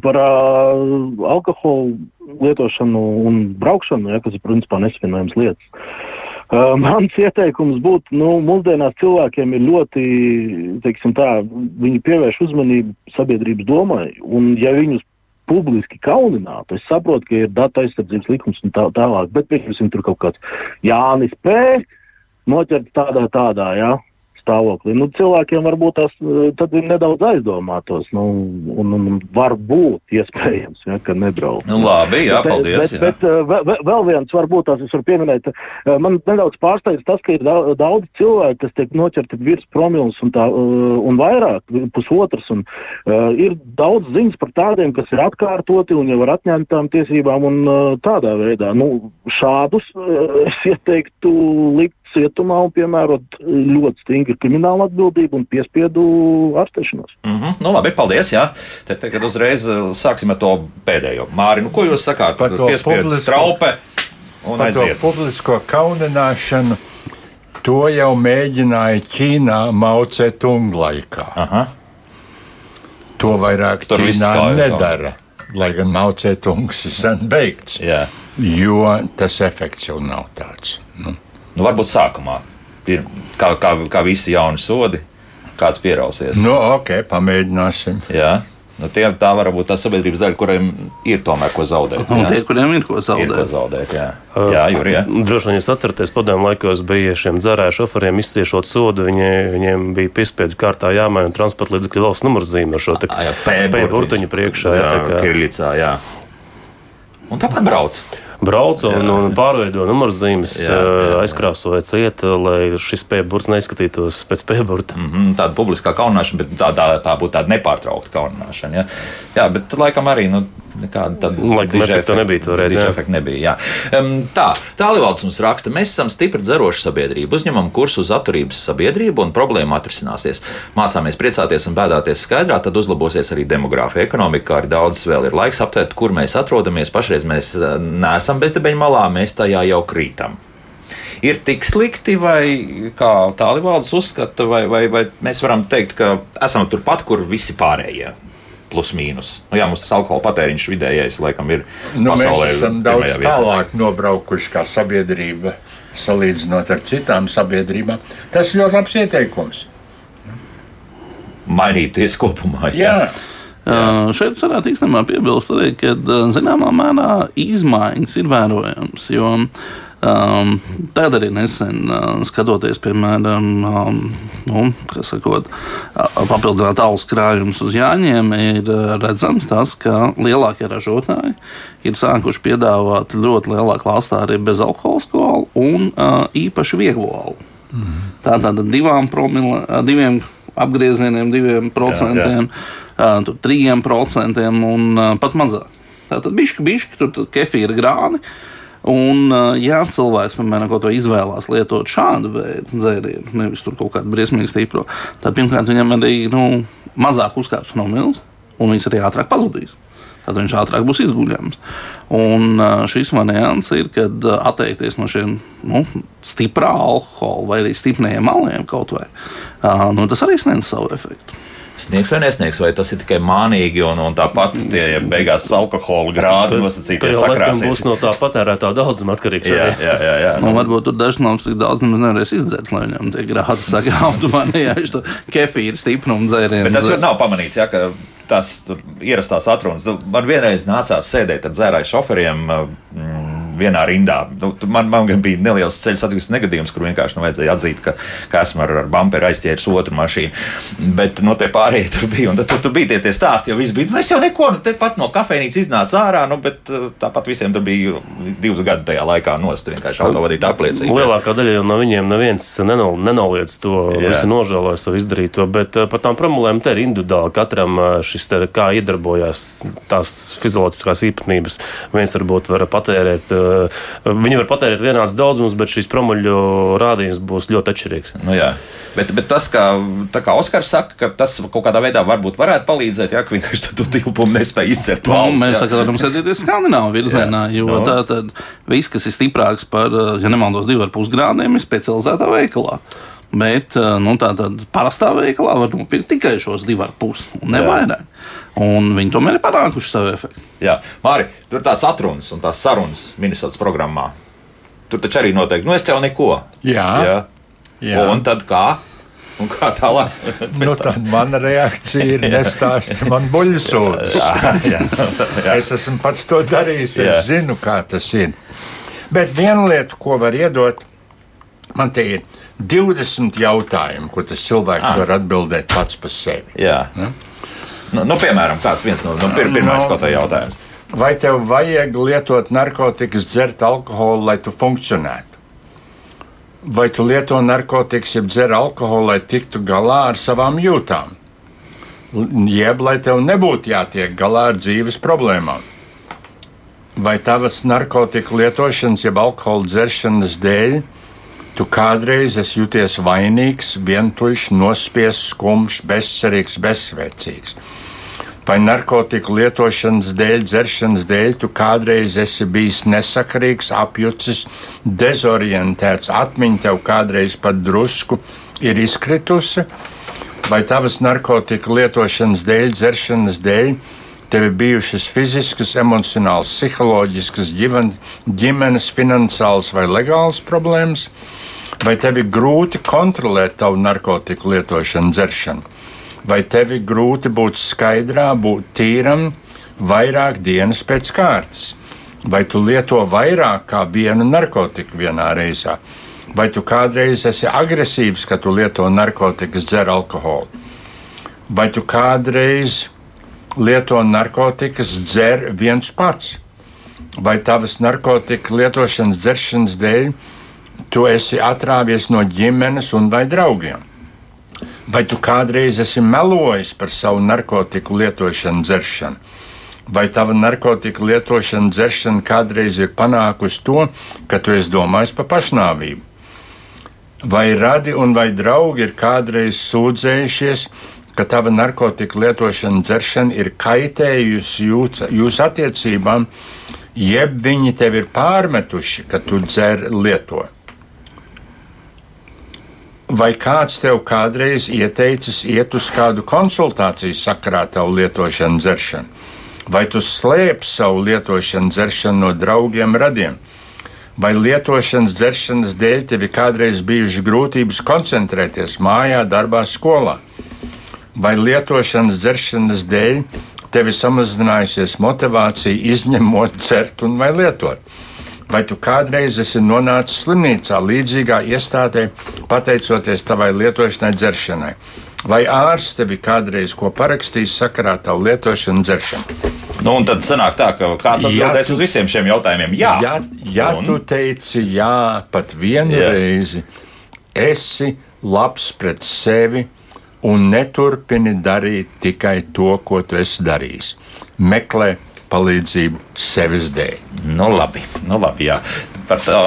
par uh, alkoholu lietošanu un braukšanu, ja, kas ir principā nesvienojams lietas. Uh, mans ieteikums būtu, nu, mūsdienās cilvēkiem ir ļoti, teiksim tā, viņi pievērš uzmanību sabiedrības domai, un ja viņus publiski kauninātu, es saprotu, ka ir datu aizsardzības likums un tā tālāk, bet, pieņemsim, tur kaut kāds Jānis P. noķerts tādā, tādā, jā, stāvoklī. Nu, cilvēkiem varbūt tas eh, nedaudz aizdomātos, nu, un, un varbūt iespējams, ja, ka nebrauc. Nu, labi, jā, Bet, paldies. Bet, jā. bet uh, ve- ve- vēl viens, varbūt tās es varu pieminēt, uh, man nedaudz pārsteidz tas, ka ir dau- daudz cilvēku, kas tiek noķerti virs promils un, tā, un vairāk, pusotras. Un, uh, ir daudz ziņas par tādiem, kas ir atkārtoti un jau ar atņemtām tiesībām un uh, tādā veidā. Nu, šādus uh, es ieteiktu likt cietumā un piemērot ļoti stingru kriminālu atbildību un piespiedu ārstēšanos. Mm -hmm. nu, labi, paldies. Jā. Te, tagad uzreiz uh, sāksim ar to pēdējo. Māri, nu, ko jūs sakāt Par to Piespiedu publisko- straupe un Par to aiziet? publisko kaunināšanu to jau mēģināja Ķīnā Mauce Tunga laikā. Aha. To vairāk Tur Ķīnā nedara. lai gan Maucētungs ir sen beigts, Jā. jo tas efekts jau nav tāds. Nu. Nu, varbūt sākumā, pir, kā, kā, kā visi jauni sodi, kāds pierausies. Nu, ok, pamēģināsim. Jā. Nu, tie, tā var būt tā sabiedrības daļa, kuriem ir tomēr ko zaudēt. Un jā. tie, kuriem ir ko ir ko zaudēt. zaudēt. Jā, jā Juri, jā. Droši vien jūs atceraties, padomju laikos bija šiem dzērāju šoferiem izciešot sodu. Viņi, viņiem bija piespiedu kārtā jāmaina transporta līdzekļu valsts numurzīme ar šo te Ā, jā, P burtuņu priekšā. Jā, Jā, tā kā Kirlicā, jā. Un tāpat brauc. Brauca un, un pārveido numurzīmes, aizkrāsoja cieta, lai šis P burts neizskatītos pēc P burta. Mhm, Tāda publiskā kaunāšana, bet tā, tā, tā būtu tāda nepārtraukta kaunāšana. Ja? Jā, bet laikam arī nu, nekāda tāda efekta nebija toreiz. Efekta nebija, jā. Um, tā, Tālīvalds mums raksta, mēs esam stipri dzeroša sabiedrība, uzņemam kursu uz atturības sabiedrību un problēma atrisināsies. Mācāmies priecāties un bēdāties skaidrā, tad uzlabosies arī demogrāfija, ekonomika, kā arī daudzas vēl ir laiks aptvērt, kur mēs atrodamies. Pašreiz mēs eh, neesam bezdebeņu malā, mēs tajā jau krītam. Ir tik slikti, vai kā tālīvaldes uzskata, vai, vai, vai mēs varam teikt, ka esam turpat, kur visi pārējie. Plus mīnus. Nu, jā, mums tas alkohola patēriņš vidējais laikam ir. Nu, mēs esam daudz vietā. tālāk nobraukuši kā sabiedrība, salīdzinot ar citām sabiedrībām. Tas ļoti labs ieteikums. Mainīties kopumā. Jā, Uh, šeit varētu īstenībā piebilst arī, ka uh, zināmā mērā izmaiņas ir vērojamas. Jo um, tad arī nesen uh, skatoties, piemēram, um, nu, sakot, uh, papildināt alus krājumus uz jāņiem, ir uh, redzams tas, ka lielākie ražotāji ir sākuši piedāvāt ļoti lielā klāstā arī bezalkoholisko alu un uh, īpaši vieglo alu. Tātad divām promile, diviem apgriezieniem, diviem procentiem, ā, tur trījiem procentiem un ā, pat mazāk. Tātad bišķi, bišķi, tur kefīra grāni. Un, ja cilvēks, piemēram, kaut vai izvēlās lietot šādu veidu dzērienu, nevis tur kaut kādu briesmīgu stipro, tad pirmkārt viņam arī nu, mazāk uzkāps no milz, un viņš arī ātrāk pazudīs. Tad viņš ātrāk būs izguļams. Un šis variants ir, kad atteikties no šiem nu, stiprā alkohola vai arī stipriem maliem kaut vai. Nu, tas arī sniedz savu efektu. Sniegs vai nesniegs, vai tas ir tikai mānīgi un, un tāpat tie beigās alkohola grādi nosacīti Tā jau laikam sakrāsies. būs no tā patērētā daudzuma atkarīgs. Jā, jā, jā. jā. Nu, varbūt tur daži no mums tik daudz nemaz nevarēs izdzert, lai viņam tie grādi saka, automātiski jāiet to kefīru stiprumu dzērienu. Bet tas jau nav pamanīts, ja, ka tās tur ierastās atrunas. Nu, Man vienreiz nācās sēdēt ar dzērāju šoferiem. Mm, Vienā rindā. Nu, man, man bija neliels ceļu satiksmes negadījums, kur vienkārši nu, vajadzēja atzīt, ka, ka esmu ar, ar bumperu aizķēris otru mašīnu. Bet no te pārējie tur bija. Tad tur, tur bija tie, tie stāsti, jau viss bija. Nu, es jau neko, nu, pat no kafejnīcas iznācu ārā, nu, bet uh, tāpat visiem tur bija divus gadus tajā laikā nost. Vienkārši autovadītāja apliecība. Lielākā daļa no viņiem neviens nenol, nenoliedz to, Jā. visi nožēloja savu izdarīto, bet uh, par tām problēmām te ir individuāli. Katram uh, šis te, kā iedarbojās tās fizioloģiskās īpatnības. Viens varbūt var patērēt, viņi var patērēt vienāds daudzums, bet šīs promuļu rādījums būs ļoti atšķirīgs. Nu, jā. bet, bet tas, ka, tā kā Oskars saka, ka tas kaut kādā veidā varbūt varētu palīdzēt, ja vienkārši tu tilpumu nespēj izcert. Nu, mēs sakām, varam skatīties skandināvu virzienā, jo Nu. tā tad viss, kas ir stiprāks par, ja nemaldos, divu ar pus grādiem, ir specializētā veikalā. Bet nu, tā tad parastā veikalā var nopirkt tikai šos divus ar pusi, un ne vairāk. Un viņi tomēr ir panākuši savu efektu. Jā, Māri, tur tās atrunas un tās sarunas Minnesotas programmā. Tur taču arī noteikti, nu es tev neko. Jā. jā. Jā. Un tad kā? Un kā tālāk? nu, tad mana reakcija ir nestāsti man buļbuļsūdzes. es esmu pats to darījis, es Jā. zinu, kā tas ir. Bet viena lieta, ko var iedot, man te ir 20 jautājumu, ko tas cilvēks Ah. var atbildēt pats par sevi. Jā. Nu, nu, piemēram, kāds viens no nu, pir, pirmais Nu. kaut kādā jautājums. Vai tev vajag lietot narkotikas, dzert alkoholu, lai tu funkcionētu? Vai tu lieto narkotikas, jeb dzer alkoholu, lai tiktu galā ar savām jūtām? Jeb lai tev nebūtu jātiek galā ar dzīves problēmām? Vai tavas narkotiku lietošanas, jeb alkohola dzeršanas dēļ tu kādreiz esi jūties vainīgs, vientuļš, nospiests, skumjš, bezcerīgs, bezsvēcīgs? Vai narkotiku lietošanas dēļ, dzeršanas dēļ, tu kādreiz esi bijis nesakarīgs, apjucis, dezorientēts, atmiņa tev kādreiz pat drusku ir izkritusi, vai tavas narkotiku lietošanas dēļ, dzeršanas dēļ, tev ir bijušas fiziskas, emocionālas, psiholoģiskas, ģimenes, finansiālas vai legālas problēmas, vai tev ir grūti kontrolēt tavu narkotiku lietošanu, dzeršanu, vai tev ir grūti būt skaidrā, būt tīram vairāk dienas pēc kārtas, vai tu lieto vairāk kā vienu narkotiku vienā reizē, vai tu kādreiz esi agresīvs, kad tu lieto narkotikas, dzer alkoholu, vai tu kādreiz lieto narkotikas, dzer viens pats, vai tavas narkotika lietošanas, dzeršanas dēļ tu esi atrāvies no ģimenes un vai draugiem. Vai tu kādreiz esi melojis par savu narkotiku lietošanu, dzeršanu? Vai tava narkotika lietošana, dzeršana kādreiz ir panākusi to, ka tu esi domājis par pašnāvību? Vai radi un vai draugi ir kādreiz sūdzējušies, ka tava narkotika lietošana, dzeršana ir kaitējusi jūs, jūsu attiecībām, jeb viņi tev ir pārmetuši, ka tu dzer lieto. Vai kāds tev kādreiz ieteicis iet uz kādu konsultāciju sakarā tavu lietošanu, dzeršanu? Vai tu slēpj savu lietošanu, dzeršanu no draugiem, radiem? Vai lietošanas, dzeršanas dēļ tev ir kādreiz bijušas grūtības koncentrēties mājā, darbā, skolā? vai lietošanas, dzeršanas dēļ tev ir samazinājusies motivācija izņemot, dzert un vai lietot. Vai tu kādreiz esi nonācis slimnīcā līdzīgā iestādē, pateicoties tavai lietošanai, dzeršanai? Vai ārsts tevi kādreiz ko parakstījis sakarā tavu lietošanu, dzeršanu? Nu, un tad sanāk tā, ka kāds atbildēs uz visiem šiem jautājumiem. Jā, ja, ja un... tu teici jā pat vienu jā. reizi, esi labs pret sevi un neturpini darīt tikai to, ko tu esi darījis. Meklē palīdzību sevis dēļ. Nu, labi, nu, labi jā. Par tā,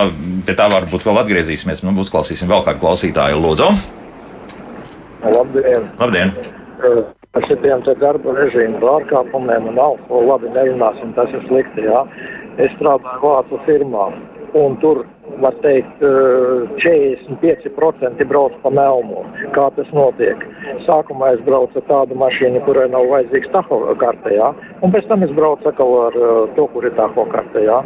pie tā varbūt vēl atgriezīsimies. Nu, uzklausīsim vēl kādu klausītāju. Lūdzu! Labdien! Labdien. Par šiem darba režīmu pārkāpumiem un alkoholu labi nerunāsim, tas ir slikti. Jā. Es strādāju Vācu firmā, un tur var teikt, 45% brauc pa melnu. Kā tas notiek? Sākumā es braucu ar tādu mašīnu, kurai nav vajadzīgs tahokartē, ja? un pēc tam es braucu atkal ar to, kur ir tahokartē. Ja?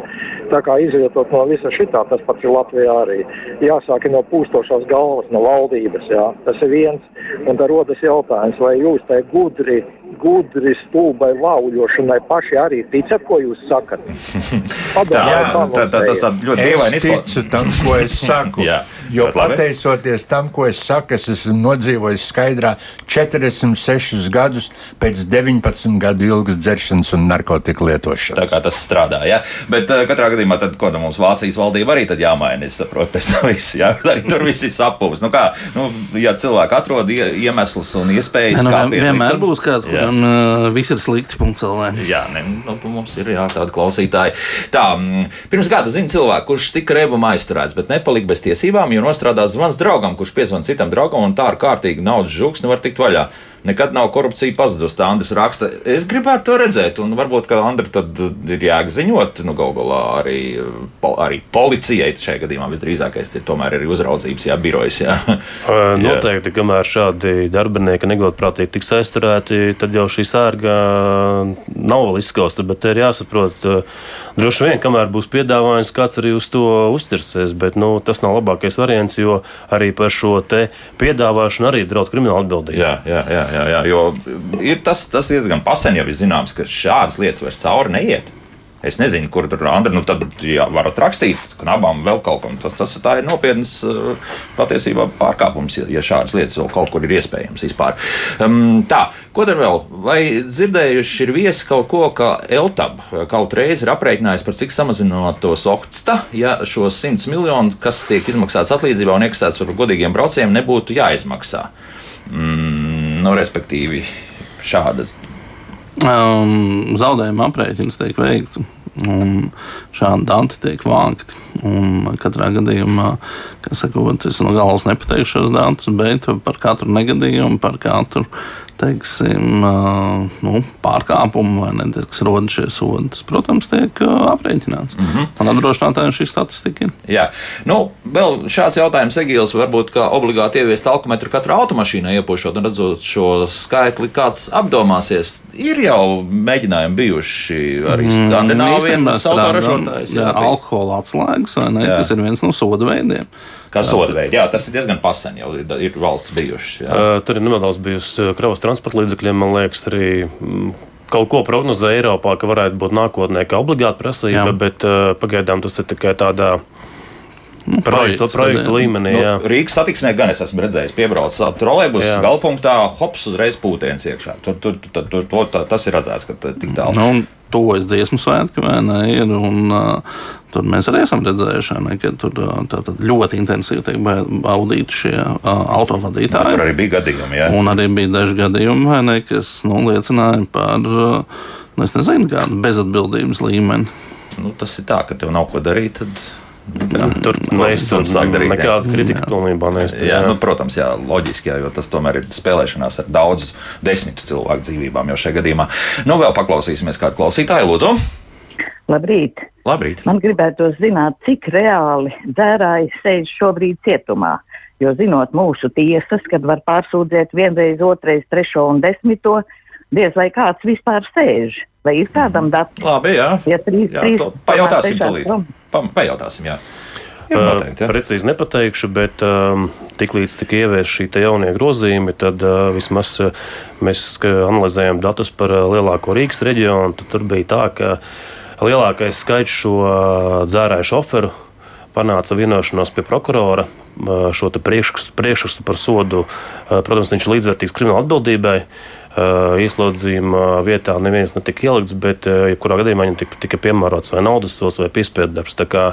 Tā kā izvietot no visa šitā, tas pats ir Latvijā arī. Jāsāk no pūstošās galvas, no valdības. Ja? Tas ir viens, un tad rodas jautājums, vai jūs tai gudri gudri, stulbai lauļošanai paši arī ticat, ko jūs sakat? Padomājiet, tā, tā, tā, tas tā ļoti dievaini izklausās. Es ticu tam, ko es saku. Jo pateicoties tam, ko es saku, es esmu nodzīvojis skaidrā 46 gadus pēc 19 gadu ilgas dzeršanas un narkotiku lietošanas. Tā kā tas strādā, jā. Bet uh, katrā gadījumā tad, ko nu, mums Vācijas valdība arī tad jāmaina, es saprotu, pēc tam viss, jā, arī tur viss ir sapūs. Nu kā, nu, ja cilvēki atrod iemeslus un iespējas, nu, kā vienmēr būs kāds, un uh, viss ir slikti. Jā, ne, nu, mums ir jā, tādi klausītāji. Tā, mm, pirms gada zina cilvēku, kurš tika rebumā aizturēts, bet nepalika bez tiesībām, jo nostrādās zvans draugam, kurš piezvan citam draugam un tā ar kārtīgu naudas žuks nevar tikt vaļā nekad nav korupcija pazudusi. Tā Andris raksta, es gribētu to redzēt, un varbūt, ka Andri tad ir jāziņot, nu, gal galā arī, arī policijai šajā gadījumā visdrīzākais ir tomēr arī uzraudzības jā, birojas. Jā. Noteikti, kamēr šādi darbinieki negodprātīgi tiks aizturēti, tad jau šī sērga nav vēl izskausta, bet ir jāsaprot, droši vien, kamēr būs piedāvājums, kāds arī uz to uztirsies, bet nu, tas nav labākais variants, jo arī par šo te piedāvāšanu arī draud krimināla atbildība. Jā, jā, jā jā, jā, jo ir tas, tas diezgan pasen jau ir zināms, ka šādas lietas vairs cauri neiet. Es nezinu, kur tur Andra, nu tad jā, varat rakstīt, ka abām vēl kaut kam. Tas, tas ir nopietns uh, patiesībā pārkāpums, ja šādas lietas vēl kaut kur ir iespējams vispār. Um, tā, ko tad vēl? Vai dzirdējuši ir viesi kaut ko, ka Eltab kaut reizi ir aprēķinājis par cik samazinot tos oksta, ja šos 100 miljonus, kas tiek izmaksāts atlīdzībā un iekasēts par godīgiem braucējiem, nebūtu jāizmaksā? Mm, nu, respektīvi, šāda. Um, zaudējuma aprēķins tiek veikts, un šādi dati tiek vākti. Un katrā gadījumā, kā sakot, es no galvas nepateikšu šos datus, bet par katru negadījumu, par katru teiksim, nu, pārkāpumu vai ne, kas rodas šie sodi, tas, protams, tiek aprēķināts. Mm -hmm. Un apdrošinātājiem šī statistika ir. Jā, nu, vēl šāds jautājums, Egīls, varbūt kā obligāti ieviest alkometru katrā automašīnā iepošot un redzot šo skaitli, kāds apdomāsies ir jau mēģinājumi bijuši arī Skandināvijā, Īstenībā kas autoražotājs. Mm, jā, alkohola atslēgas, vai ne, Jā. kas ir viens no soda veidiem. Kā soda veidi, jā, tas ir diezgan pasen, jau ir, valsts bijušas. Jā. Uh, tur ir nedaudz bijusi uh, kravas transporta līdzekļiem, man liekas, arī kaut ko prognozē Eiropā, ka varētu būt nākotnē kā obligāta prasība, Jā. bet uh, pagaidām tas ir tikai tādā Nu, projektu, projektu tad, jā. līmenī. Nu, jā. Rīgas satiksmē gan es esmu redzējis, piebraucis ap trolēļus, galpunktā, hops, uzreiz pūtēns iekšā. Tur, tur, tur, tur, tur, tā- tas ir redzēts, ka tā- tik tālu. Nu, tuvojas dziesmu svētki, vai ne? Ir, un, uh, tur mēs arī esam redzējuši, ne, ka tur uh, tātad ļoti intensīvi tiek ba- baudīti šie uh, Bet autovadītāji. Tur arī bija gadījumi. Jā. Un arī bija daži gadījumi, vai ne, kas nu, liecināja par uh, nu, nezinu, kādu bezatbildības līmeni. Nu, tas ir tā, ka tev nav ko darīt. Tad, nu, kā, Tur neizsaka jā. nekāda kritika pilnībā neizsaka. Jā, nu, protams, jā, loģiski, jā, jo tas tomēr ir spēlēšanās ar daudzu desmitu cilvēku dzīvībām jau šajā gadījumā. Nu, vēl paklausīsimies kādu klausītāju, Lūdzu. Labrīt! Labrīt! Man gribētu zināt, cik reāli dzērāji sēž šobrīd cietumā. Jo zinot mūsu tiesas, kad var pārsūdzēt vienreiz, otrreiz, trešo un desmito, diez vai kāds vispār sēž. Vai ir kādam dati? Labi, jā. Ja trīs, jā trīs, pajautāsim tūlīt. prom. Pa, pajautāsim, jā. Jā, Uh, noteikti, jā. Precīzi nepateikšu, bet um, tiklīdz tika ieviesta šī jaunie grozījumi, tad uh, vismaz uh, mēs ka analizējam datus par uh, lielāko Rīgas reģionu. Tur bija tā, ka lielākais skaits šo uh, dzērāju šoferu panāca vienošanos pie prokurora uh, šo priekšrakstu par sodu. uh, Protams, viņš ir līdzvērtīgs krimināla atbildībai. Uh, Ieslodzījuma vietā neviens netika ielikts, bet jebkurā gadījumā viņam tika, tika piemērots vai naudas sots vai piespiedu darbs. Tā kā,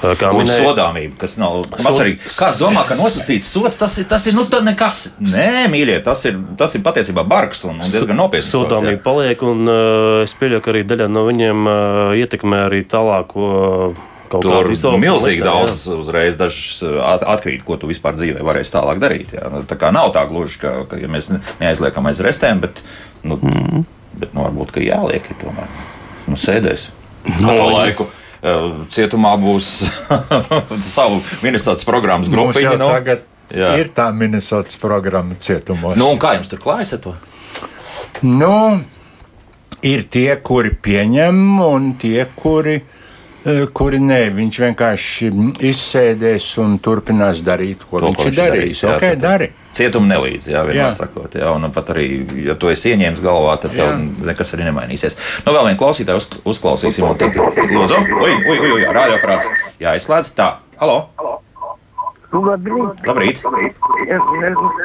kā Un minēju, sodāmība, kas nav mazsvarīga. Kāds domā, ka nosacīts sots tas ir, tas ir nu, nekas? Nē, mīļie, tas ir, tas ir patiesībā bargs un, un diezgan nopietns. sots. Sodāmība paliek, un uh, es pieļauju, ka arī daļa no viņiem uh, ietekmē arī tālāko uh, kaut Tur milzīgi jā. daudz uzreiz dažs at, atkrīt, ko tu vispār dzīvē varēsi tālāk darīt. Jā. Nu, Tā kā nav tā gluži, ka, ka ja mēs ne- neaizliekam aiz restēm, bet, nu, mm. bet nu, varbūt, ka jāliek ir tomēr. Nu, sēdēs. No, to laiku. eh, Cietumā būs savu ministrs programmas grupiņa. nu. tagad Jā. ir tā Minnesotas programma cietumos. Nu, kā jums tur klājas ar to? Nu, ir tie, kuri pieņem, un tie, kuri, eh, kuri nē. Viņš vienkārši izsēdēs un turpinās darīt, ko To, viņš ko viņš ir darījis. darījis, jā, Ok, tad- dari. Cietuma nelīdz, jā, vienmēr Jā. sakot. Jā, un pat arī, ja tu esi ieņēmis galvā, tad tev nekas arī nemainīsies. Nu, vēl vienu klausītāju uz, uzklausīsim. un Tad, lūdzu, ui, ui, ui, ui rādioprāts. Jā, izslēdz. Tā, halo, Labrīt. labrīt.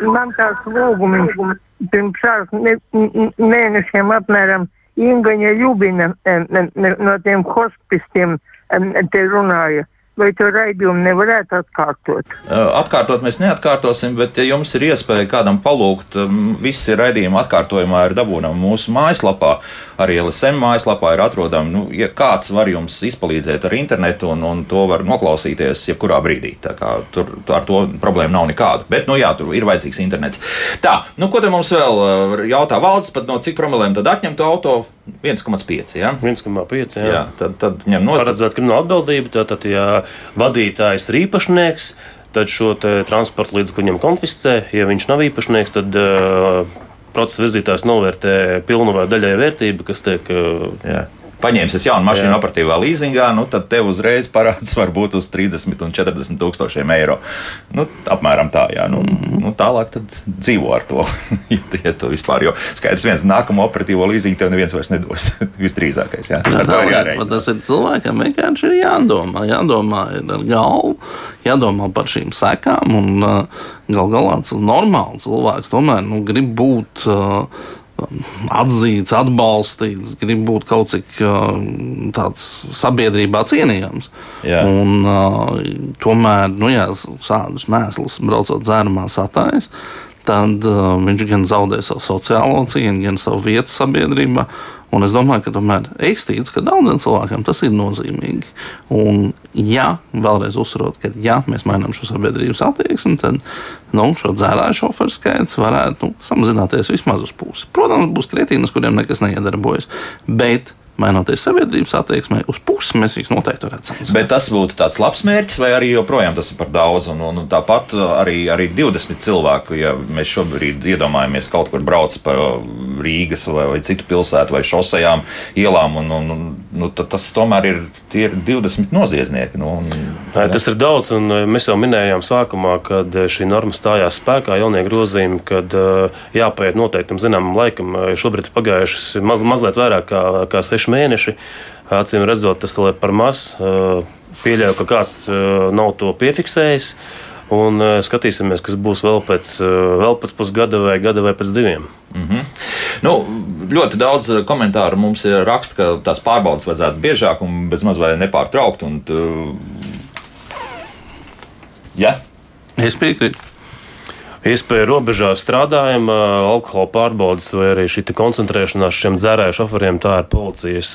Man tāds lūgums pirms šāds ne- n- mēnešiem apmēram Ingaņa Ljubina em, em, no tiem hospistiem em, te runāja. Vai to raidījumu nevarētu atkārtot? Uh, Atkārtot mēs neatkārtosim, bet, ja jums ir iespēja kādam palūgt, um, visi raidījumi atkārtojumā ir dabūjami mūsu mājaslapā. Arī LSM mājaslapā ir atrodami. Nu, ja kāds var jums izpalīdzēt ar internetu, un, un to var noklausīties jebkurā brīdī. Kā Tur ar to problēmu nav nekāda. Bet, nu jā, tur ir vajadzīgs internets. Tā, nu ko te mums vēl uh, jautā valsts, pat no cik promilēm tad atņemtu auto? 1,5. Ja? 1,5. Jā. Jā, tad, tad ņem nost. Paredzēt kriminālu atbildību, tātad, ja vadītājs ir īpašnieks, tad šo transporta līdzekli viņam konfiscē. Ja viņš nav īpašnieks, tad uh, procesa virzītājs novērtē pilnu vai daļai vērtību, kas tiek. Uh, Jā. Paņēmis jaunu mašīnu Jā. operatīvā līzingā, nu, tad tev uzreiz parāds var būt uz 30 un 40 tūkstošiem eiro. Nu, apmēram tā, jā. Nu, Mhm. nu, tālāk tad dzīvo ar to. ja, tu- vispār, jo skaidrs, viens nākamo operatīvo līzingu tev neviens vairs nedos. Visdrīzākais, jā. Jā, tā ir jārēķina. tas ir cilvēkam vienkārši ir jādomā. Jādomā ir ar galvu, jādomā par šīm sekām. Un, uh, gal galā tas ir normāli cilvēks tomēr nu, grib būt. Uh, Atzīts, atbalstīts, grib būt kaut cik uh, tāds sabiedrībā cienījams. Jā. Un, uh, tomēr, nu, ja šādus mēslus braucot dzērumā satājas, tad uh, viņš gan zaudē savu sociālo cieņu, gan savu vietu sabiedrībā. Un es domāju, ka tomēr ticu, ka daudziem cilvēkiem tas ir nozīmīgi. Un, ja vēlreiz uzsverot, ka ja mēs mainām šo sabiedrības attieksmi, tad nu, šo dzērāju šoferu skaits varētu nu, samazināties vismaz uz pusi. Protams, būs kretīnas, kuriem nekas neiedarbojas. Bet mainoties sabiedrības attieksmei, uz pusi mēs viņus noteikti varētu samazināt. Bet tas būtu tāds labs mērķis, vai arī joprojām tas ir par daudz. Un, un tāpat arī, arī 20 cilvēku, ja mēs šobrīd iedomājamies kaut kur brauc pa Rīgas vai, vai citu pilsētu vai šosejām, ielām. Un, un, un, nu, tas tomēr ir, ir 20 noziedznieki. Nu, un, Nē, tas ir daudz, un eh, mēs jau minējām sākumā, kad eh, šī norma stājās spēkā, jaunie grozījumi, kad jāpaiet noteiktam zināmam laikam. Šobrīd ir pagājušas maz, mazliet vairāk kā, kā seši mēneši. Acīm redzot, tas vēl ir par maz. Pieļauju, ka kāds nav to piefiksējis. Un uh, skatīsimies, kas būs vēl pēc, vēl pēc pusgada vai gada vai pēc diviem. Mm -hmm. nu, ļoti daudz komentāru mums raksta, ka tās pārbaudas vajadzētu biežāk un bezmaz vai nepārtraukt. Un, uh, ja? Es piekrītu iespēja robežās strādājam, alkohola pārbaudas vai arī šī koncentrēšanās šiem dzērāju šoferiem, tā ir policijas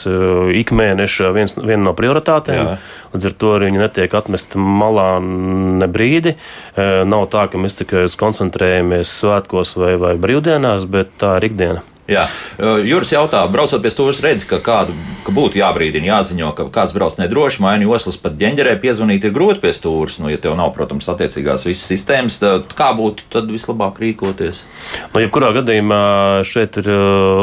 ikmēneša viens, viena no prioritātēm. Jā. Līdz ar to arī viņi netiek atmesti malā ne brīdi. Nav tā, ka mēs tikai koncentrējamies svētkos vai, vai brīvdienās, bet tā ir ikdiena. Jā, Juris jautā, braucot pie stūres, redz, ka, kādu, ka būtu jābrīdina, jāziņo, ka kāds brauc nedroši, maini oslas pat ģenģerē, piezvanīt ir grūti pie stūres. Nu, ja tev nav, protams, attiecīgās visas sistēmas, tad kā būtu tad vislabāk rīkoties? Nu, jebkurā gadījumā šeit ir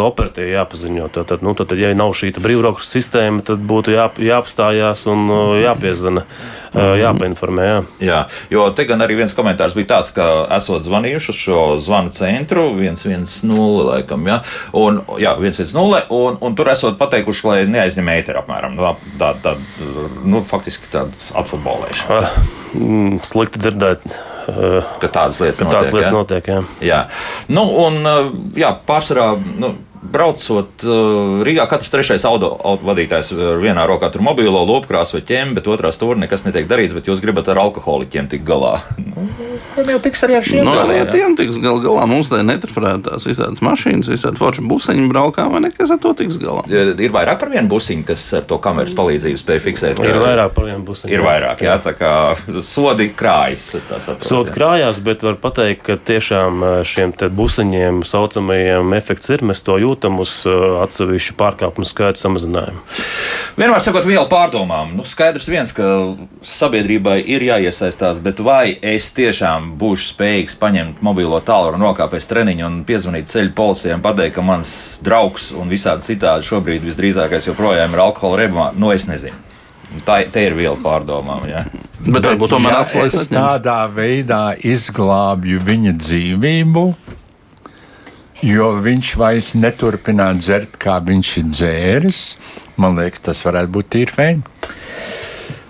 operatīvi jāpaziņo. Tad, nu, tad, ja nav šī brīvrokas sistēma, tad būtu jā, jāapstājās un jāpiezana, uh, jāpainformē. Jā. jā, jo te gan arī viens komentārs bija tāds, ka esot zvanījuši uz šo zvanu centru 110, laikam, ja, Un, jā, 1-0, un, un tur esot pateikuši, lai neaizņem ēteru apmēram. Nu, tā, tā, nu, faktiski tāda atfutbolēšana. Ah, mm, slikti dzirdēt. Uh, ka tādas lietas ka notiek. Tās lietas jā? notiek jā. Jā. Nu, un, uh, jā, pārsvarā nu, braucot uh, Rīgā, katrs trešais auto, auto vadītājs ar vienā rokā tur mobilo lopkrāsu vai ķēmi, bet otrā stūrī nekas netiek darīts, bet jūs gribat ar alkoholiķiem tikt galā. Tad jau tiks arī ar šiem no, nu, galā. Tiem tiks gal galā. Mums te netrafrētās visādas mašīnas, visādi forši busiņi braukā, vai nekas ar to tiks galā. Ir, ir vairāk par vienu busiņu, kas ar to kameras palīdzību spēj fiksēt. Ir vairāk par vienu busiņu. Ir vairāk, jā, tā kā sodi krājas. Sodi krājās, bet var pateikt, ka tiešām šiem busiņiem saucamajiem efekts ir. Mēs to jūtam uz atsevišķu pārkāpumu skaitu samazinājumu. Vienmēr sakot, vielu pārdomām. Nu, skaidrs viens, ka sabiedrībai ir jāiesaistās, bet vai es tiešām būšu spējīgs paņemt mobilo tālruni rokā pēc treniņa un piezvanīt ceļu policijai un pateikt, ka mans draugs un visādi citādi šobrīd visdrīzākais joprojām ir alkohola rebumā? Nu, es nezinu. Tā ir viela pārdomām. Ja. Bet, bet varbūt tomēr ja atslēgas. Tādā veidā izglābju viņa dzīvību, jo viņš vairs neturpināt dzert, kā viņš ir dzēris. Man liekas, tas varētu būt tīri fēni.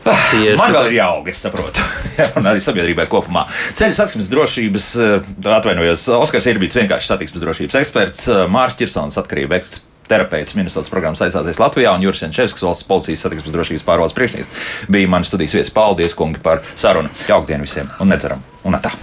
Tieši Man vēl ir jāaug, es saprotu. un arī sabiedrībai kopumā. Ceļu satiksmes drošības, eh, atvainojos, Oskars ir bijis vienkārši satiksmes drošības eksperts, eh, Mārs Čirsons, atkarība eksperts. Terapeits Minnesotas programmas aizsācies Latvijā un Juris Čevskis, valsts policijas satiksmes drošības pārvaldes priekšnieks, bija mans studijas viesis. Paldies, kungi, par sarunu. Jauktdien visiem un neceram! Un tā!